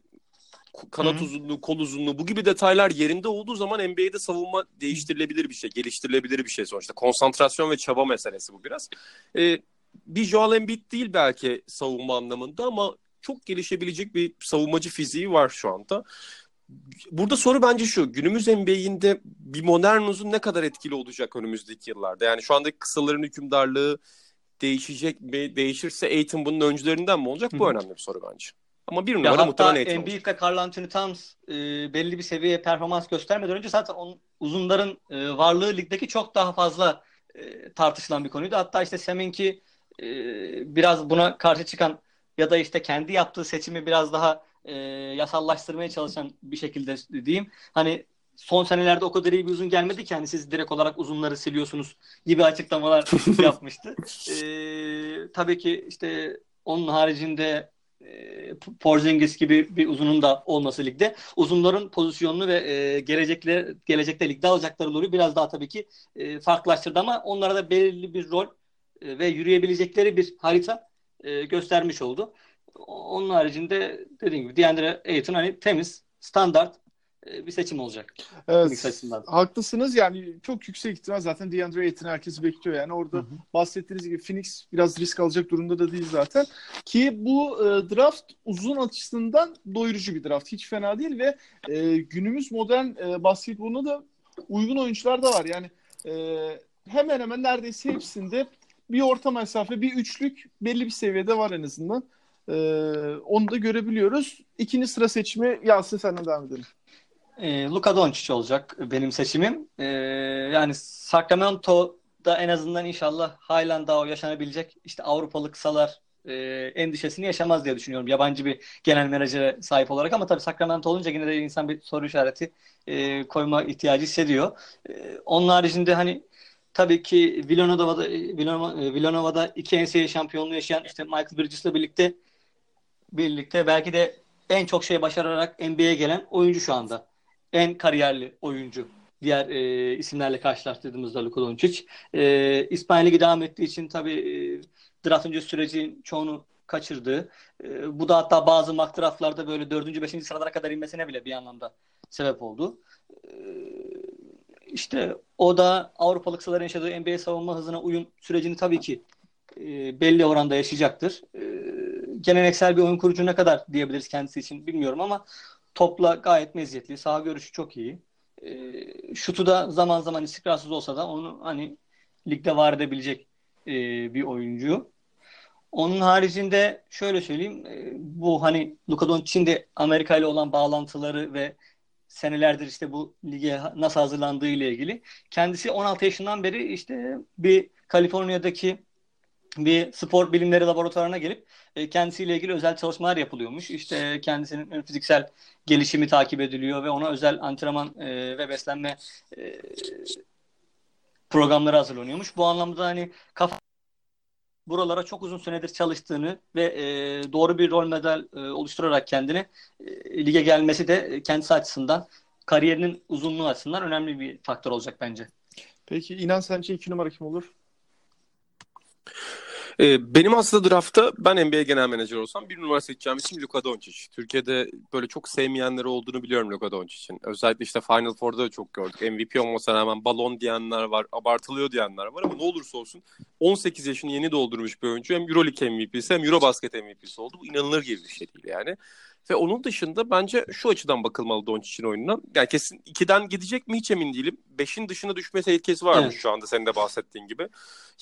kanat Hı-hı. uzunluğu, kol uzunluğu bu gibi detaylar yerinde olduğu zaman NBA'de savunma değiştirilebilir bir şey, geliştirilebilir bir şey sonuçta. Konsantrasyon ve çaba meselesi bu biraz. E, bir Joel Embiid değil belki savunma anlamında ama çok gelişebilecek bir savunmacı fiziği var şu anda. Burada soru bence şu. Günümüz NBA'inde bir modern uzun ne kadar etkili olacak önümüzdeki yıllarda? Yani şu andaki kısaların hükümdarlığı değişecek mi? Değişirse Aiton bunun öncülerinden mi olacak? Bu Hı. önemli bir soru bence. Ama bir numara muhtemelen Aiton Embiid ve Carl Anthony Towns e, belli bir seviyeye performans göstermeden önce zaten onun uzunların e, varlığı ligdeki çok daha fazla e, tartışılan bir konuydu. Hatta işte Seminki e, biraz buna karşı çıkan ya da işte kendi yaptığı seçimi biraz daha e, yasallaştırmaya çalışan bir şekilde diyeyim. Hani son senelerde o kadar iyi bir uzun gelmedi ki hani siz direkt olarak uzunları siliyorsunuz gibi açıklamalar yapmıştı. E, tabii ki işte onun haricinde e, Porzingis gibi bir uzunun da olması ligde. Uzunların pozisyonunu ve e, gelecekte, gelecekte ligde alacakları rolü biraz daha tabii ki e, farklılaştırdı ama onlara da belirli bir rol e, ve yürüyebilecekleri bir harita e, göstermiş oldu. Onun haricinde dediğim gibi DeAndre Ayton hani temiz, standart bir seçim olacak. Evet, haklısınız yani çok yüksek ihtimal zaten DeAndre Ayton herkes bekliyor yani orada hı hı. bahsettiğiniz gibi Phoenix biraz risk alacak durumda da değil zaten ki bu e, draft uzun açısından doyurucu bir draft hiç fena değil ve e, günümüz modern e, basketboluna da uygun oyuncular da var yani e, hemen hemen neredeyse hepsinde bir orta mesafe, bir üçlük belli bir seviyede var en azından. Ee, onu da görebiliyoruz. İkinci sıra seçimi Yasin senden devam edelim. E, Luka Doncic olacak benim seçimim. E, yani Sacramento'da en azından inşallah halen daha o yaşanabilecek işte Avrupalı kısalar e, endişesini yaşamaz diye düşünüyorum. Yabancı bir genel menajere sahip olarak ama tabii Sacramento olunca yine de insan bir soru işareti e, koyma ihtiyacı hissediyor. E, onun haricinde hani tabii ki Villanova'da Villanova'da iki NCAA şampiyonluğu yaşayan işte Michael Bridges'la birlikte birlikte belki de en çok şey başararak NBA'ye gelen oyuncu şu anda. En kariyerli oyuncu. Diğer e, isimlerle karşılaştırdığımızda Luka Doncic. E, İspanya devam ettiği için tabii e, draft öncesi sürecin çoğunu kaçırdı. E, bu da hatta bazı mock draftlarda böyle 4. 5. sıralara kadar inmesine bile bir anlamda sebep oldu. E, işte o da Avrupalı kısaların yaşadığı NBA savunma hızına uyum sürecini tabii ki e, belli oranda yaşayacaktır. E, geleneksel bir oyun kurucu ne kadar diyebiliriz kendisi için bilmiyorum ama topla gayet meziyetli. Sağ görüşü çok iyi. E, şutu da zaman zaman istikrarsız olsa da onu hani ligde var edebilecek e, bir oyuncu. Onun haricinde şöyle söyleyeyim. E, bu hani Luka Doncic'in de Amerika ile olan bağlantıları ve senelerdir işte bu lige nasıl hazırlandığı ile ilgili. Kendisi 16 yaşından beri işte bir Kaliforniya'daki bir spor bilimleri laboratuvarına gelip e, kendisiyle ilgili özel çalışmalar yapılıyormuş. İşte kendisinin fiziksel gelişimi takip ediliyor ve ona özel antrenman e, ve beslenme e, programları hazırlanıyormuş. Bu anlamda hani kafa buralara çok uzun süredir çalıştığını ve e, doğru bir rol model e, oluşturarak kendini e, lige gelmesi de kendisi açısından kariyerinin uzunluğu açısından önemli bir faktör olacak bence. Peki inan sence iki numara kim olur? Ee, benim aslında draftta ben NBA genel menajer olsam bir numara seçeceğim isim Luka Doncic. Türkiye'de böyle çok sevmeyenleri olduğunu biliyorum Luka Doncic'in. Özellikle işte Final Four'da da çok gördük. MVP olmasına rağmen balon diyenler var, abartılıyor diyenler var ama ne olursa olsun 18 yaşını yeni doldurmuş bir oyuncu. Hem Euroleague MVP'si hem Eurobasket MVP'si oldu. Bu inanılır gibi bir şey değil yani. Ve onun dışında bence şu açıdan bakılmalı Doncic'in oyununa. Yani kesin 2'den gidecek mi hiç emin değilim. 5'in dışına düşme tehlikesi varmış evet. şu anda senin de bahsettiğin gibi.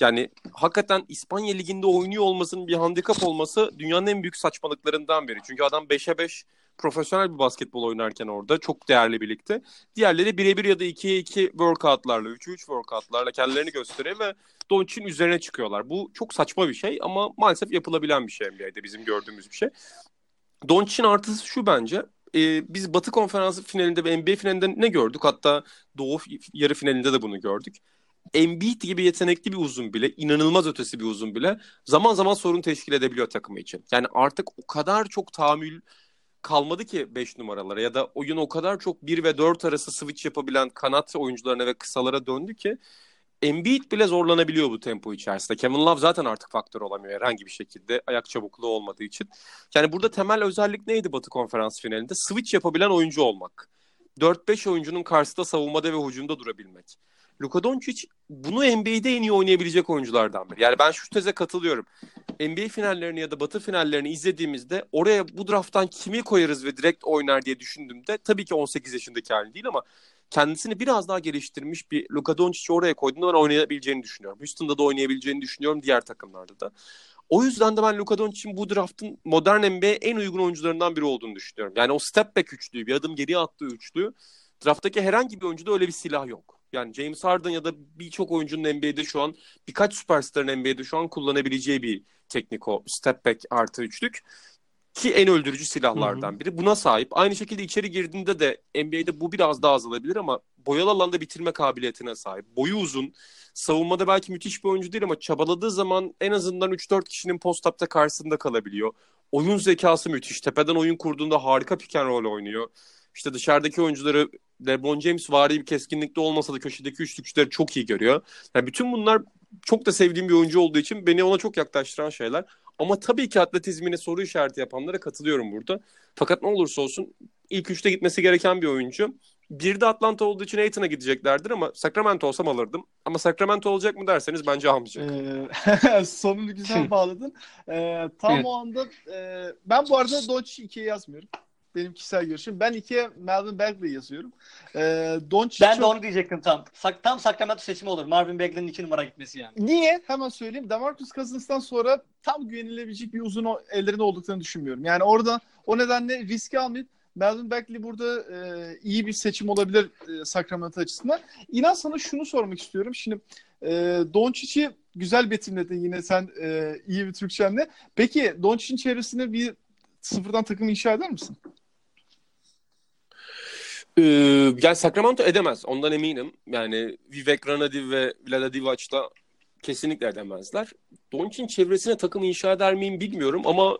Yani hakikaten İspanya Ligi'nde oynuyor olmasının bir handikap olması dünyanın en büyük saçmalıklarından biri. Çünkü adam 5'e 5 profesyonel bir basketbol oynarken orada çok değerli birlikte. Diğerleri birebir ya da 2'ye 2 workoutlarla, 3'e 3 workoutlarla kendilerini gösteriyor ve Doncic'in üzerine çıkıyorlar. Bu çok saçma bir şey ama maalesef yapılabilen bir şey NBA'de bizim gördüğümüz bir şey. Doncic'in artısı şu bence. E, biz Batı Konferansı finalinde ve NBA finalinde ne gördük? Hatta Doğu yarı finalinde de bunu gördük. Embiid gibi yetenekli bir uzun bile, inanılmaz ötesi bir uzun bile zaman zaman sorun teşkil edebiliyor takımı için. Yani artık o kadar çok tahammül kalmadı ki 5 numaralara ya da oyun o kadar çok 1 ve 4 arası switch yapabilen kanat oyuncularına ve kısalara döndü ki Embiid bile zorlanabiliyor bu tempo içerisinde. Kevin Love zaten artık faktör olamıyor herhangi bir şekilde ayak çabukluğu olmadığı için. Yani burada temel özellik neydi Batı Konferans finalinde? Switch yapabilen oyuncu olmak. 4-5 oyuncunun karşısında savunmada ve hücumda durabilmek. Luka Doncic bunu NBA'de en iyi oynayabilecek oyunculardan biri. Yani ben şu teze katılıyorum. NBA finallerini ya da Batı finallerini izlediğimizde oraya bu drafttan kimi koyarız ve direkt oynar diye düşündüğümde tabii ki 18 yaşındaki halin değil ama kendisini biraz daha geliştirmiş bir Luka Doncic'i oraya koyduğunda ben oynayabileceğini düşünüyorum. Houston'da da oynayabileceğini düşünüyorum diğer takımlarda da. O yüzden de ben Luka Doncic'in bu draftın modern NBA en uygun oyuncularından biri olduğunu düşünüyorum. Yani o step back üçlüğü, bir adım geriye attığı üçlüğü drafttaki herhangi bir oyuncuda öyle bir silah yok. Yani James Harden ya da birçok oyuncunun NBA'de şu an birkaç süperstarın NBA'de şu an kullanabileceği bir teknik o step back artı üçlük. Ki en öldürücü silahlardan biri. Buna sahip. Aynı şekilde içeri girdiğinde de NBA'de bu biraz daha azalabilir ama boyalı alanda bitirme kabiliyetine sahip. Boyu uzun. Savunmada belki müthiş bir oyuncu değil ama çabaladığı zaman en azından 3-4 kişinin post-up'ta karşısında kalabiliyor. Oyun zekası müthiş. Tepeden oyun kurduğunda harika pick and roll oynuyor. İşte dışarıdaki oyuncuları LeBron James vari bir keskinlikte olmasa da köşedeki üçlükçüleri çok iyi görüyor. Yani bütün bunlar çok da sevdiğim bir oyuncu olduğu için beni ona çok yaklaştıran şeyler. Ama tabii ki atletizmine soru işareti yapanlara katılıyorum burada. Fakat ne olursa olsun ilk üçte gitmesi gereken bir oyuncu. Bir de Atlanta olduğu için Aiton'a gideceklerdir ama Sacramento olsam alırdım. Ama Sacramento olacak mı derseniz bence almayacak. Ee, sonunu güzel bağladın. Ee, tam evet. o anda e, ben bu arada Doncic 2'ye yazmıyorum benim kişisel görüşüm. Ben ikiye Melvin Bagley yazıyorum. Ee, Doncic ben çok... de onu diyecektim tam. Tam Sacramento seçimi olur. Marvin Bagley'nin iki numara gitmesi yani. Niye? Hemen söyleyeyim. Demarcus Cousins'tan sonra tam güvenilebilecek bir uzun ellerinde olduklarını düşünmüyorum. Yani orada o nedenle riski almayıp Melvin Bagley burada e, iyi bir seçim olabilir e, Sacramento açısından. İnan sana şunu sormak istiyorum. Şimdi e, Doncic'i güzel betimledin yine sen e, iyi bir Türkçenle. Peki Doncic'in çevresine bir sıfırdan takım inşa eder misin? Ee, yani Sacramento edemez. Ondan eminim. Yani Vivek Ranadiv ve Vlada Divac'la kesinlikle edemezler. Doncic'in çevresine takım inşa eder miyim bilmiyorum ama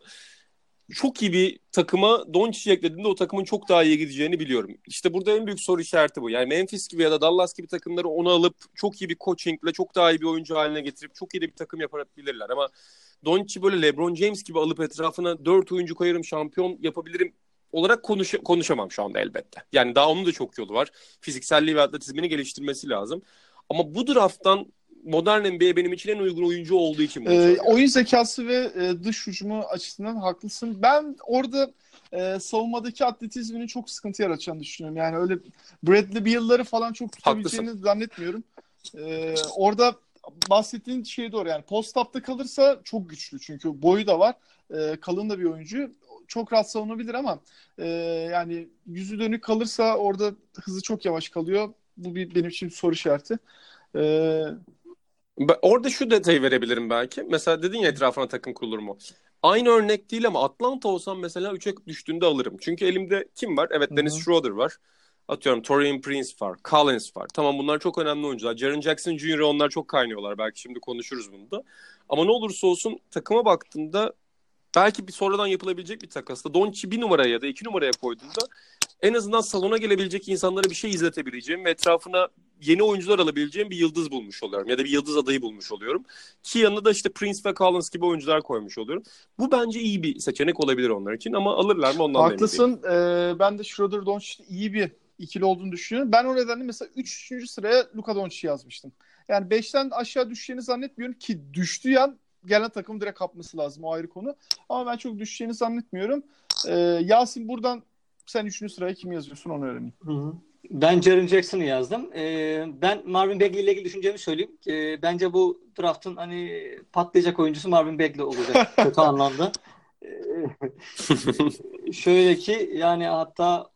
çok iyi bir takıma Doncic eklediğinde o takımın çok daha iyi gideceğini biliyorum. İşte burada en büyük soru işareti bu. Yani Memphis gibi ya da Dallas gibi takımları onu alıp çok iyi bir coachingle çok daha iyi bir oyuncu haline getirip çok iyi de bir takım yapabilirler ama Doncic'i böyle LeBron James gibi alıp etrafına dört oyuncu koyarım şampiyon yapabilirim olarak konuş konuşamam şu anda elbette. Yani daha onun da çok yolu var. Fizikselliği ve atletizmini geliştirmesi lazım. Ama bu drafttan modern NBA benim için en uygun oyuncu olduğu için ee, oyun zekası ve e, dış hücumu açısından haklısın. Ben orada e, savunmadaki atletizminin çok sıkıntı yaratacağını düşünüyorum. Yani öyle Bradley Beal'ları falan çok tutabileceğini Haklısın. zannetmiyorum. E, orada bahsettiğin şey doğru. Yani post-up'ta kalırsa çok güçlü çünkü boyu da var. E, kalın da bir oyuncu. Çok rahat savunabilir ama e, yani yüzü dönük kalırsa orada hızı çok yavaş kalıyor. Bu bir benim için soru işareti. E, Orada şu detayı verebilirim belki. Mesela dedin ya etrafına takım kurulur mu? Aynı örnek değil ama Atlanta olsam mesela 3'e düştüğünde alırım. Çünkü elimde kim var? Evet Dennis Hı-hı. Schroeder var. Atıyorum Torian Prince var. Collins var. Tamam bunlar çok önemli oyuncular. Jaren Jackson Jr. onlar çok kaynıyorlar. Belki şimdi konuşuruz bunu da. Ama ne olursa olsun takıma baktığında belki bir sonradan yapılabilecek bir takasla Doncic'i bir numaraya ya da iki numaraya koyduğunda en azından salona gelebilecek insanlara bir şey izletebileceğim ve etrafına yeni oyuncular alabileceğim bir yıldız bulmuş oluyorum. Ya da bir yıldız adayı bulmuş oluyorum. Ki yanına da işte Prince ve Collins gibi oyuncular koymuş oluyorum. Bu bence iyi bir seçenek olabilir onlar için ama alırlar mı ondan Haklısın. Ee, ben de Schroeder Doncic iyi bir ikili olduğunu düşünüyorum. Ben o nedenle mesela 3. sıraya Luka Doncic yazmıştım. Yani 5'ten aşağı düşeceğini zannetmiyorum ki düştüğü yan gelen takım direkt kapması lazım o ayrı konu. Ama ben çok düşeceğini zannetmiyorum. Ee, Yasin buradan sen 3. sıraya kim yazıyorsun onu öğreneyim. Hı hı. Ben Jaren Jackson'ı yazdım. Ee, ben Marvin Bagley ile ilgili düşüncemi söyleyeyim. Ee, bence bu draftın hani patlayacak oyuncusu Marvin Bagley olacak kötü anlamda. Ee, şöyle ki yani hatta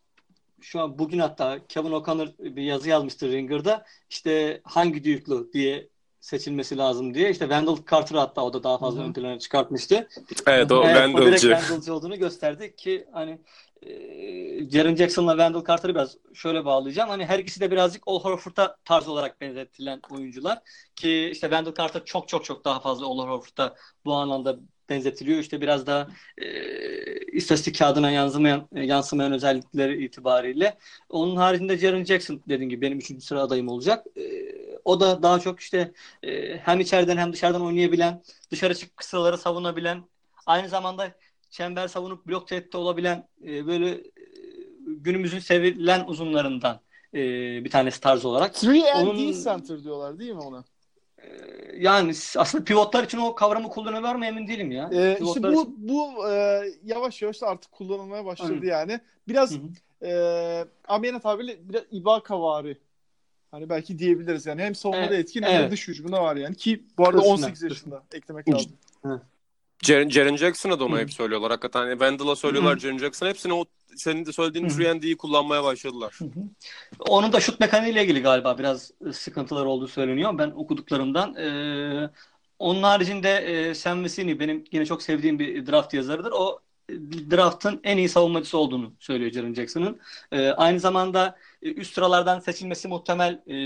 şu an bugün hatta Kevin O'Connor bir yazı yazmıştır Ringer'da. İşte hangi Duke'lu diye seçilmesi lazım diye. İşte Wendell Carter hatta o da daha fazla Hı-hı. ön plana çıkartmıştı. Evet o Wendell'cı. O direkt Wendell'cı olduğunu gösterdi ki hani e, Jaren Jackson'la Wendell Carter'ı biraz şöyle bağlayacağım. Hani her ikisi de birazcık Al Horford'a tarz olarak benzetilen oyuncular. Ki işte Wendell Carter çok çok çok daha fazla Al Horford'a bu anlamda benzetiliyor. İşte biraz da e, istatistik kağıdına yansımayan, yansımayan özellikleri itibariyle. Onun haricinde Jaren Jackson dediğim gibi benim üçüncü sıra adayım olacak. E, o da daha çok işte e, hem içeriden hem dışarıdan oynayabilen, dışarı çık kısaları savunabilen, aynı zamanda çember savunup blok tehditte olabilen e, böyle e, günümüzün sevilen uzunlarından e, bir tanesi tarz olarak. 3 center diyorlar değil mi ona? E, yani aslında pivotlar için o kavramı kullanıyorlar mı emin değilim ya. Ee, işte bu için... bu e, yavaş yavaş artık kullanılmaya başladı Hı. yani. Biraz Hı. e, amiyane tabirle biraz Ibaka vari. Hani belki diyebiliriz yani. Hem savunmada evet. etkin hem evet. dış hücumunda var yani. Ki bu arada Kısmen. 18 yaşında eklemek lazım. Hı. Jaren, Jaren Jackson'a da onu hep söylüyorlar. Hakikaten yani Wendell'a söylüyorlar Jaren Jackson. Hepsini o senin de söylediğin 3 kullanmaya başladılar. Onun da şut mekaniğiyle ilgili galiba biraz sıkıntılar olduğu söyleniyor. Ben okuduklarımdan. Ee, onun haricinde e, Sam Vecini benim yine çok sevdiğim bir draft yazarıdır. O draftın en iyi savunmacısı olduğunu söylüyor Jaren Jackson'ın. E, aynı zamanda e, üst sıralardan seçilmesi muhtemel e,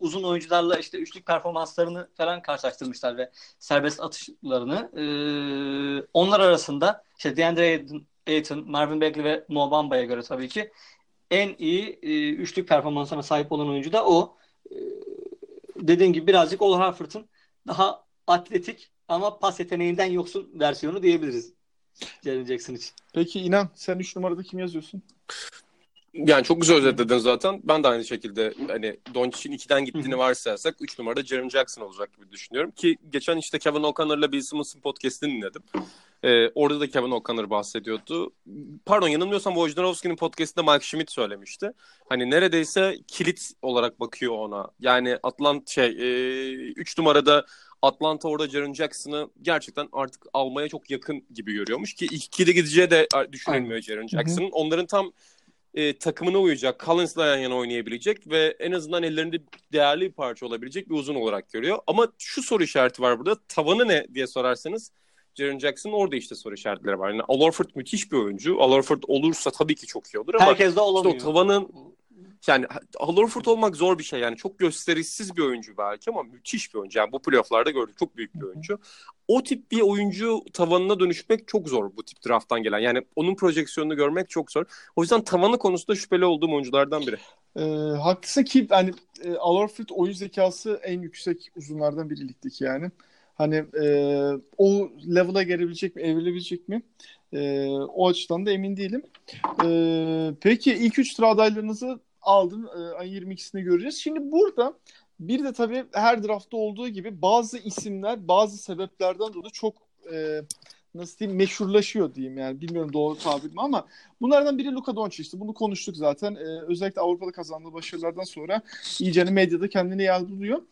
uzun oyuncularla işte üçlük performanslarını falan karşılaştırmışlar ve serbest atışlarını. E, onlar arasında işte DeAndre Ayton, Marvin Bagley ve Mo Bamba'ya göre tabii ki en iyi e, üçlük performansına sahip olan oyuncu da o. E, dediğim gibi birazcık Ol Harford'un daha atletik ama pas yeteneğinden yoksun versiyonu diyebiliriz. Jaren Jackson için. Peki inan sen 3 numarada kim yazıyorsun? Yani çok güzel özetledin zaten. Ben de aynı şekilde hani Doncic'in 2'den gittiğini varsayarsak 3 numarada Jaren Jackson olacak gibi düşünüyorum. Ki geçen işte Kevin O'Connor'la Bill Simmons'ın podcast'ini dinledim. Ee, orada da Kevin O'Connor bahsediyordu. Pardon yanılmıyorsam Wojnarowski'nin podcast'inde Mike Schmidt söylemişti. Hani neredeyse kilit olarak bakıyor ona. Yani Atlant şey 3 e, numarada Atlanta orada Jaren Jackson'ı gerçekten artık almaya çok yakın gibi görüyormuş ki ikili gideceği de düşünülmüyor Jaren Jackson'ın. Onların tam e, takımına uyacak, Collins'la yan yana oynayabilecek ve en azından ellerinde değerli bir parça olabilecek bir uzun olarak görüyor. Ama şu soru işareti var burada. Tavanı ne diye sorarsanız Jaren Jackson orada işte soru işaretleri var. Yani Al Horford müthiş bir oyuncu. Al Horford olursa tabii ki çok iyi olur ama herkes de olamıyor. Işte tavanın Yani Al Horford olmak zor bir şey yani çok gösterişsiz bir oyuncu belki ama müthiş bir oyuncu. Yani bu playofflarda gördük çok büyük bir oyuncu. O tip bir oyuncu tavanına dönüşmek çok zor bu tip drafttan gelen. Yani onun projeksiyonunu görmek çok zor. O yüzden tavanı konusunda şüpheli olduğum oyunculardan biri. E, haklısın ki hani e, Al Horford oyun zekası en yüksek uzunlardan biri ligdeki yani. Hani e, o level'a gelebilecek mi, evrilebilecek mi? E, o açıdan da emin değilim. E, peki ilk üç sıra adaylarınızı aldım. E, ayın 22'sinde göreceğiz. Şimdi burada bir de tabii her draftta olduğu gibi bazı isimler bazı sebeplerden dolayı çok e, nasıl diyeyim meşhurlaşıyor diyeyim yani bilmiyorum doğru tabir mi ama bunlardan biri Luka Doncic'ti. Bunu konuştuk zaten. Ee, özellikle Avrupa'da kazandığı başarılardan sonra iyice medyada kendini buluyor.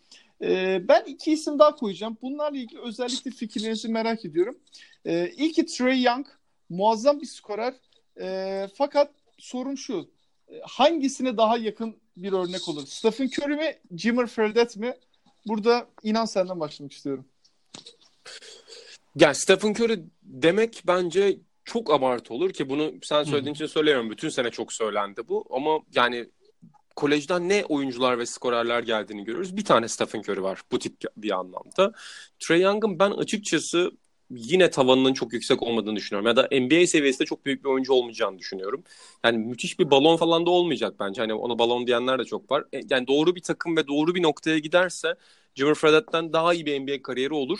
Ee, ben iki isim daha koyacağım. Bunlarla ilgili özellikle fikirlerinizi merak ediyorum. Ee, ilki Trey Young. Muazzam bir skorer. Ee, fakat sorun şu. Hangisine daha yakın bir örnek olur? Stephen Curry mi? Jimmer Fredette mi? Burada inan senden başlamak istiyorum. Yani Stephen Curry demek bence çok abartı olur ki bunu sen söylediğin için söylemiyorum. Bütün sene çok söylendi bu ama yani kolejden ne oyuncular ve skorerler geldiğini görüyoruz. Bir tane Stephen Curry var bu tip bir anlamda. Trey Young'ın ben açıkçası yine tavanının çok yüksek olmadığını düşünüyorum. Ya da NBA seviyesinde çok büyük bir oyuncu olmayacağını düşünüyorum. Yani müthiş bir balon falan da olmayacak bence. Hani ona balon diyenler de çok var. E, yani doğru bir takım ve doğru bir noktaya giderse Jimmy Fredette'den daha iyi bir NBA kariyeri olur.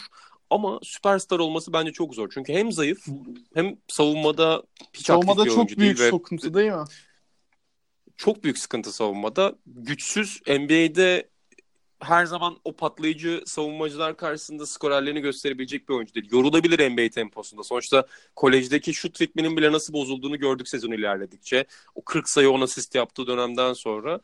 Ama süperstar olması bence çok zor. Çünkü hem zayıf hem savunmada hiç savunmada aktif bir oyuncu değil. Savunmada çok büyük sıkıntı değil mi? Çok büyük sıkıntı savunmada. Güçsüz NBA'de her zaman o patlayıcı savunmacılar karşısında skorerlerini gösterebilecek bir oyuncu değil. Yorulabilir NBA temposunda. Sonuçta kolejdeki şut ritminin bile nasıl bozulduğunu gördük sezon ilerledikçe. O 40 sayı 10 asist yaptığı dönemden sonra.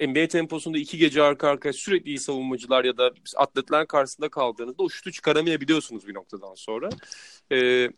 NBA temposunda iki gece arka arkaya sürekli iyi savunmacılar ya da atletler karşısında kaldığınızda o şutu çıkaramayabiliyorsunuz bir noktadan sonra. Ee,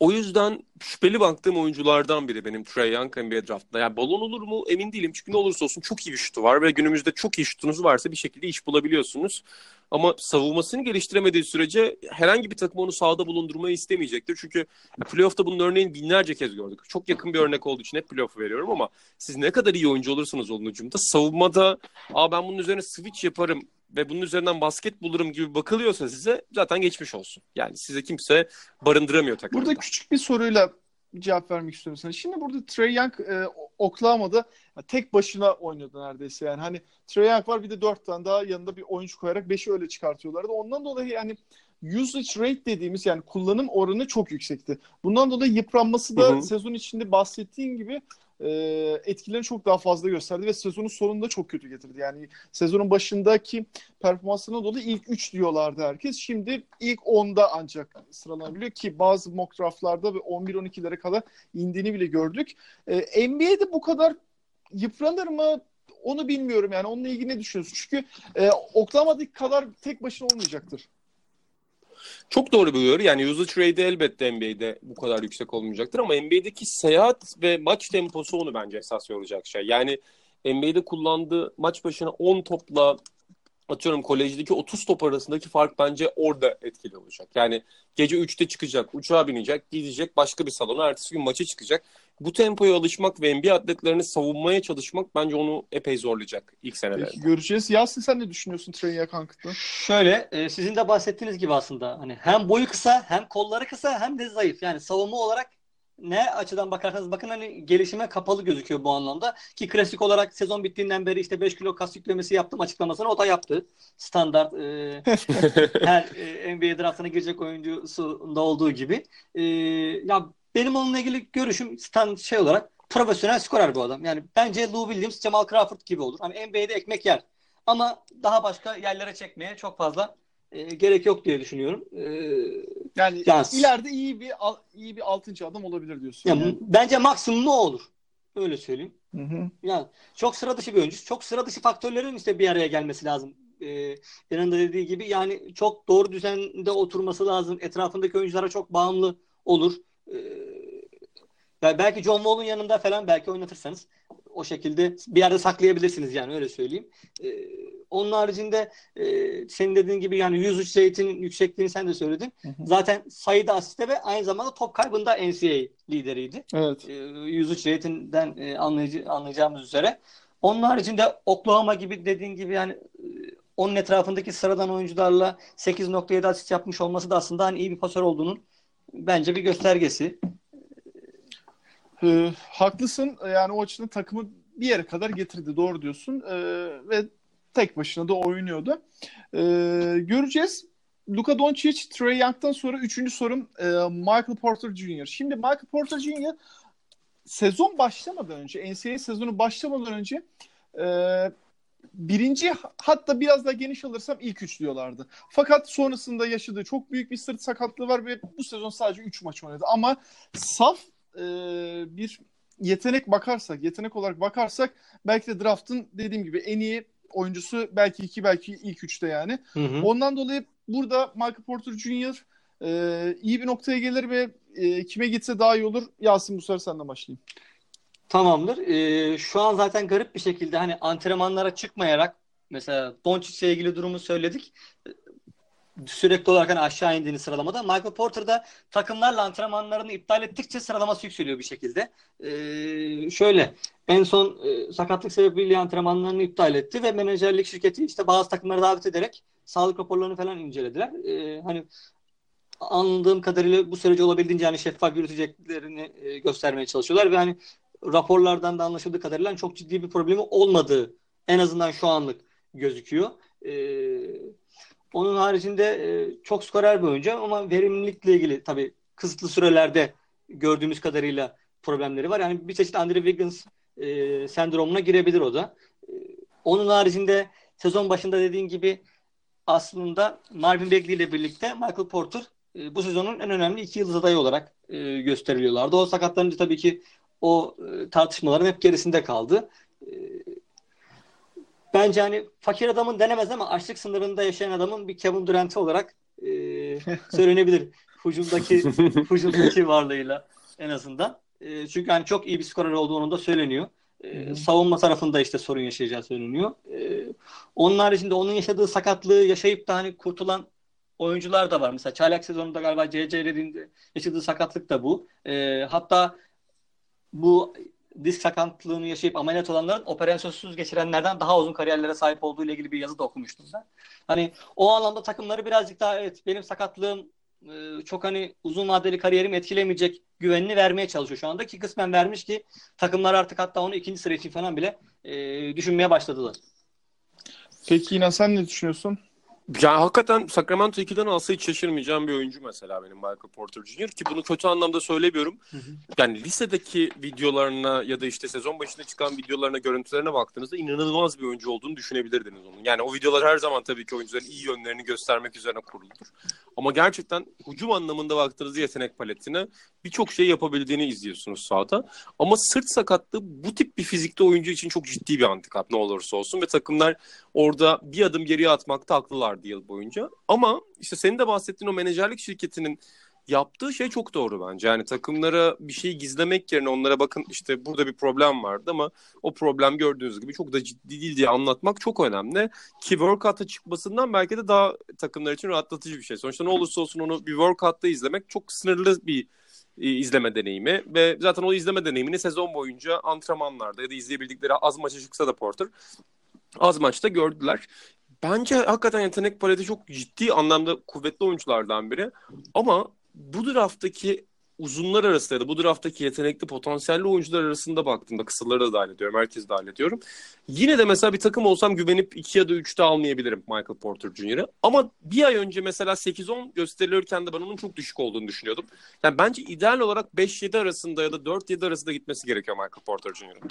o yüzden şüpheli baktığım oyunculardan biri benim Trey Young NBA draftında. Yani balon olur mu emin değilim. Çünkü ne olursa olsun çok iyi bir şutu var ve günümüzde çok iyi şutunuz varsa bir şekilde iş bulabiliyorsunuz. Ama savunmasını geliştiremediği sürece herhangi bir takım onu sahada bulundurmayı istemeyecektir. Çünkü playoff'ta bunun örneğini binlerce kez gördük. Çok yakın bir örnek olduğu için hep playoff veriyorum ama siz ne kadar iyi oyuncu olursanız olun ucumda savunmada Aa ben bunun üzerine switch yaparım ve bunun üzerinden basket bulurum gibi bakılıyorsa size zaten geçmiş olsun. Yani size kimse barındıramıyor takımda. Burada küçük bir soruyla cevap vermek istiyorum sana. Şimdi burada Trey Young e, Oklahoma'da tek başına oynadı neredeyse. Yani hani Trey Young var bir de dört tane daha yanında bir oyuncu koyarak beşi öyle çıkartıyorlardı. Ondan dolayı yani usage rate dediğimiz yani kullanım oranı çok yüksekti. Bundan dolayı yıpranması da hı hı. sezon içinde bahsettiğin gibi e, etkilerini çok daha fazla gösterdi ve sezonun sonunda çok kötü getirdi. Yani sezonun başındaki performansına dolayı ilk 3 diyorlardı herkes. Şimdi ilk 10'da ancak sıralanabiliyor ki bazı mock draftlarda ve 11-12'lere kadar indiğini bile gördük. E, NBA'de bu kadar yıpranır mı? Onu bilmiyorum yani. Onunla ilgili ne düşünüyorsun? Çünkü e, Oklahoma'daki kadar tek başına olmayacaktır. Çok doğru bir uyarı. Yani usage rate elbette NBA'de bu kadar yüksek olmayacaktır ama NBA'deki seyahat ve maç temposu onu bence esas yoracak şey. Yani NBA'de kullandığı maç başına 10 topla atıyorum kolejdeki 30 top arasındaki fark bence orada etkili olacak. Yani gece 3'te çıkacak, uçağa binecek, gidecek başka bir salona, ertesi gün maça çıkacak. Bu tempoya alışmak ve NBA atletlerini savunmaya çalışmak bence onu epey zorlayacak ilk senelerde. Peki, göreceğiz. Yasin sen ne düşünüyorsun Trey Young hakkında? Şöyle, e, sizin de bahsettiğiniz gibi aslında hani hem boyu kısa, hem kolları kısa, hem de zayıf. Yani savunma olarak ne açıdan bakarsanız bakın hani gelişime kapalı gözüküyor bu anlamda. Ki klasik olarak sezon bittiğinden beri işte 5 kilo kas yüklemesi yaptım açıklamasını o da yaptı. Standart e, her e, NBA draftına girecek oyuncusunda olduğu gibi. E, ya benim onunla ilgili görüşüm stand şey olarak profesyonel skorer bu adam. Yani bence Lou Williams, Jamal Crawford gibi olur. Hani NBA'de ekmek yer. Ama daha başka yerlere çekmeye çok fazla e, gerek yok diye düşünüyorum. E, yani, yani ileride iyi bir iyi bir altıncı adam olabilir diyorsun. Yani, yani. Bence maksimum o olur. Öyle söyleyeyim. Hı hı. Yani çok sıra dışı bir oyuncu. Çok sıra dışı faktörlerin işte bir araya gelmesi lazım. Ee, yanında dediği gibi yani çok doğru düzende oturması lazım. Etrafındaki oyunculara çok bağımlı olur. Ee, belki John Wall'un yanında falan belki oynatırsanız o şekilde bir yerde saklayabilirsiniz yani öyle söyleyeyim. Ee, onun haricinde e, senin dediğin gibi yani 103 rate'in yüksekliğini sen de söyledin. Hı hı. Zaten sayıda asiste ve aynı zamanda top kaybında NCAA lideriydi. Evet. E, 103 rate'inden e, anlayıcı, anlayacağımız üzere. Onun haricinde Oklahoma gibi dediğin gibi yani e, onun etrafındaki sıradan oyuncularla 8.7 asist yapmış olması da aslında hani iyi bir pasör olduğunun bence bir göstergesi. Ee, haklısın. Yani o açıdan takımı bir yere kadar getirdi. Doğru diyorsun. Ee, ve tek başına da oynuyordu. Ee, göreceğiz. Luka Doncic, Trey Young'dan sonra üçüncü sorum e, Michael Porter Jr. Şimdi Michael Porter Jr. sezon başlamadan önce, NCAA sezonu başlamadan önce e, birinci hatta biraz daha geniş alırsam ilk üç diyorlardı. Fakat sonrasında yaşadığı çok büyük bir sırt sakatlığı var ve bu sezon sadece üç maç oynadı. Ama saf e, bir yetenek bakarsak, yetenek olarak bakarsak belki de draft'ın dediğim gibi en iyi oyuncusu belki iki belki ilk üçte yani. Hı hı. Ondan dolayı burada Michael Porter Jr. E, iyi bir noktaya gelir ve e, kime gitse daha iyi olur. Yasin bu sefer senden başlayayım. Tamamdır. Ee, şu an zaten garip bir şekilde hani antrenmanlara çıkmayarak mesela Doncic'le ilgili durumu söyledik. Sürekli olarak hani aşağı indiğini sıralamada. Michael Porter da takımlarla antrenmanlarını iptal ettikçe sıralaması yükseliyor bir şekilde. Ee, şöyle en son e, sakatlık sebebiyle antrenmanlarını iptal etti ve menajerlik şirketi işte bazı takımları davet ederek sağlık raporlarını falan incelediler. Ee, hani anladığım kadarıyla bu süreci olabildiğince yani şeffaf yürüteceklerini e, göstermeye çalışıyorlar ve hani raporlardan da anlaşıldığı kadarıyla çok ciddi bir problemi olmadığı en azından şu anlık gözüküyor. Ee, onun haricinde e, çok skorer bir oyuncu ama verimlilikle ilgili tabii kısıtlı sürelerde gördüğümüz kadarıyla problemleri var. Yani bir çeşit Andrew Wiggins e, sendromuna girebilir o da. E, onun haricinde sezon başında dediğin gibi aslında Marvin Bagley ile birlikte Michael Porter e, bu sezonun en önemli iki yıldız adayı olarak e, gösteriliyorlardı. O sakatlanınca tabii ki o e, tartışmaların hep gerisinde kaldı. E, bence hani fakir adamın denemez ama açlık sınırında yaşayan adamın bir Kevin Durant'i olarak e, söylenebilir. Hucumdaki hucumdaki varlığıyla en azından. E, çünkü hani çok iyi bir skorer olduğunu da söyleniyor. E, savunma tarafında işte sorun yaşayacağı söyleniyor. E, onun haricinde onun yaşadığı sakatlığı yaşayıp da hani kurtulan oyuncular da var. Mesela çaylak sezonunda galiba C.C. Redick'in yaşadığı sakatlık da bu. E, hatta bu disk sakatlığını yaşayıp ameliyat olanların operasyonsuz geçirenlerden daha uzun kariyerlere sahip olduğu ile ilgili bir yazı da okumuştum ben. Hani o anlamda takımları birazcık daha evet benim sakatlığım e, çok hani uzun vadeli kariyerimi etkilemeyecek güvenini vermeye çalışıyor şu anda ki kısmen vermiş ki takımlar artık hatta onu ikinci sıra için falan bile e, düşünmeye başladılar. Peki yine sen ne düşünüyorsun? Yani hakikaten Sacramento 2'den alsa hiç şaşırmayacağım bir oyuncu mesela benim Michael Porter Jr. ki bunu kötü anlamda söylemiyorum. Hı hı. Yani lisedeki videolarına ya da işte sezon başında çıkan videolarına, görüntülerine baktığınızda inanılmaz bir oyuncu olduğunu düşünebilirdiniz onun. Yani o videolar her zaman tabii ki oyuncuların iyi yönlerini göstermek üzerine kuruludur. Ama gerçekten hücum anlamında baktığınızda yetenek paletine birçok şey yapabildiğini izliyorsunuz sahada. Ama sırt sakatlığı bu tip bir fizikte oyuncu için çok ciddi bir handikap ne olursa olsun ve takımlar orada bir adım geriye atmakta haklılardı yıl boyunca. Ama işte senin de bahsettiğin o menajerlik şirketinin yaptığı şey çok doğru bence. Yani takımlara bir şey gizlemek yerine onlara bakın işte burada bir problem vardı ama o problem gördüğünüz gibi çok da ciddi değil diye anlatmak çok önemli. Ki workout'a çıkmasından belki de daha takımlar için rahatlatıcı bir şey. Sonuçta ne olursa olsun onu bir workout'ta izlemek çok sınırlı bir izleme deneyimi ve zaten o izleme deneyimini sezon boyunca antrenmanlarda ya da izleyebildikleri az maça çıksa da Porter az maçta gördüler. Bence hakikaten yetenek paleti çok ciddi anlamda kuvvetli oyunculardan biri. Ama bu drafttaki uzunlar arasında ya da bu drafttaki yetenekli potansiyelli oyuncular arasında baktığımda kısaları da dahil ediyorum. Herkes dahil ediyorum. Yine de mesela bir takım olsam güvenip 2 ya da 3'te almayabilirim Michael Porter Jr.'ı. Ama bir ay önce mesela 8-10 gösterilirken de ben onun çok düşük olduğunu düşünüyordum. Yani bence ideal olarak 5-7 arasında ya da 4-7 arasında gitmesi gerekiyor Michael Porter Jr.'ın.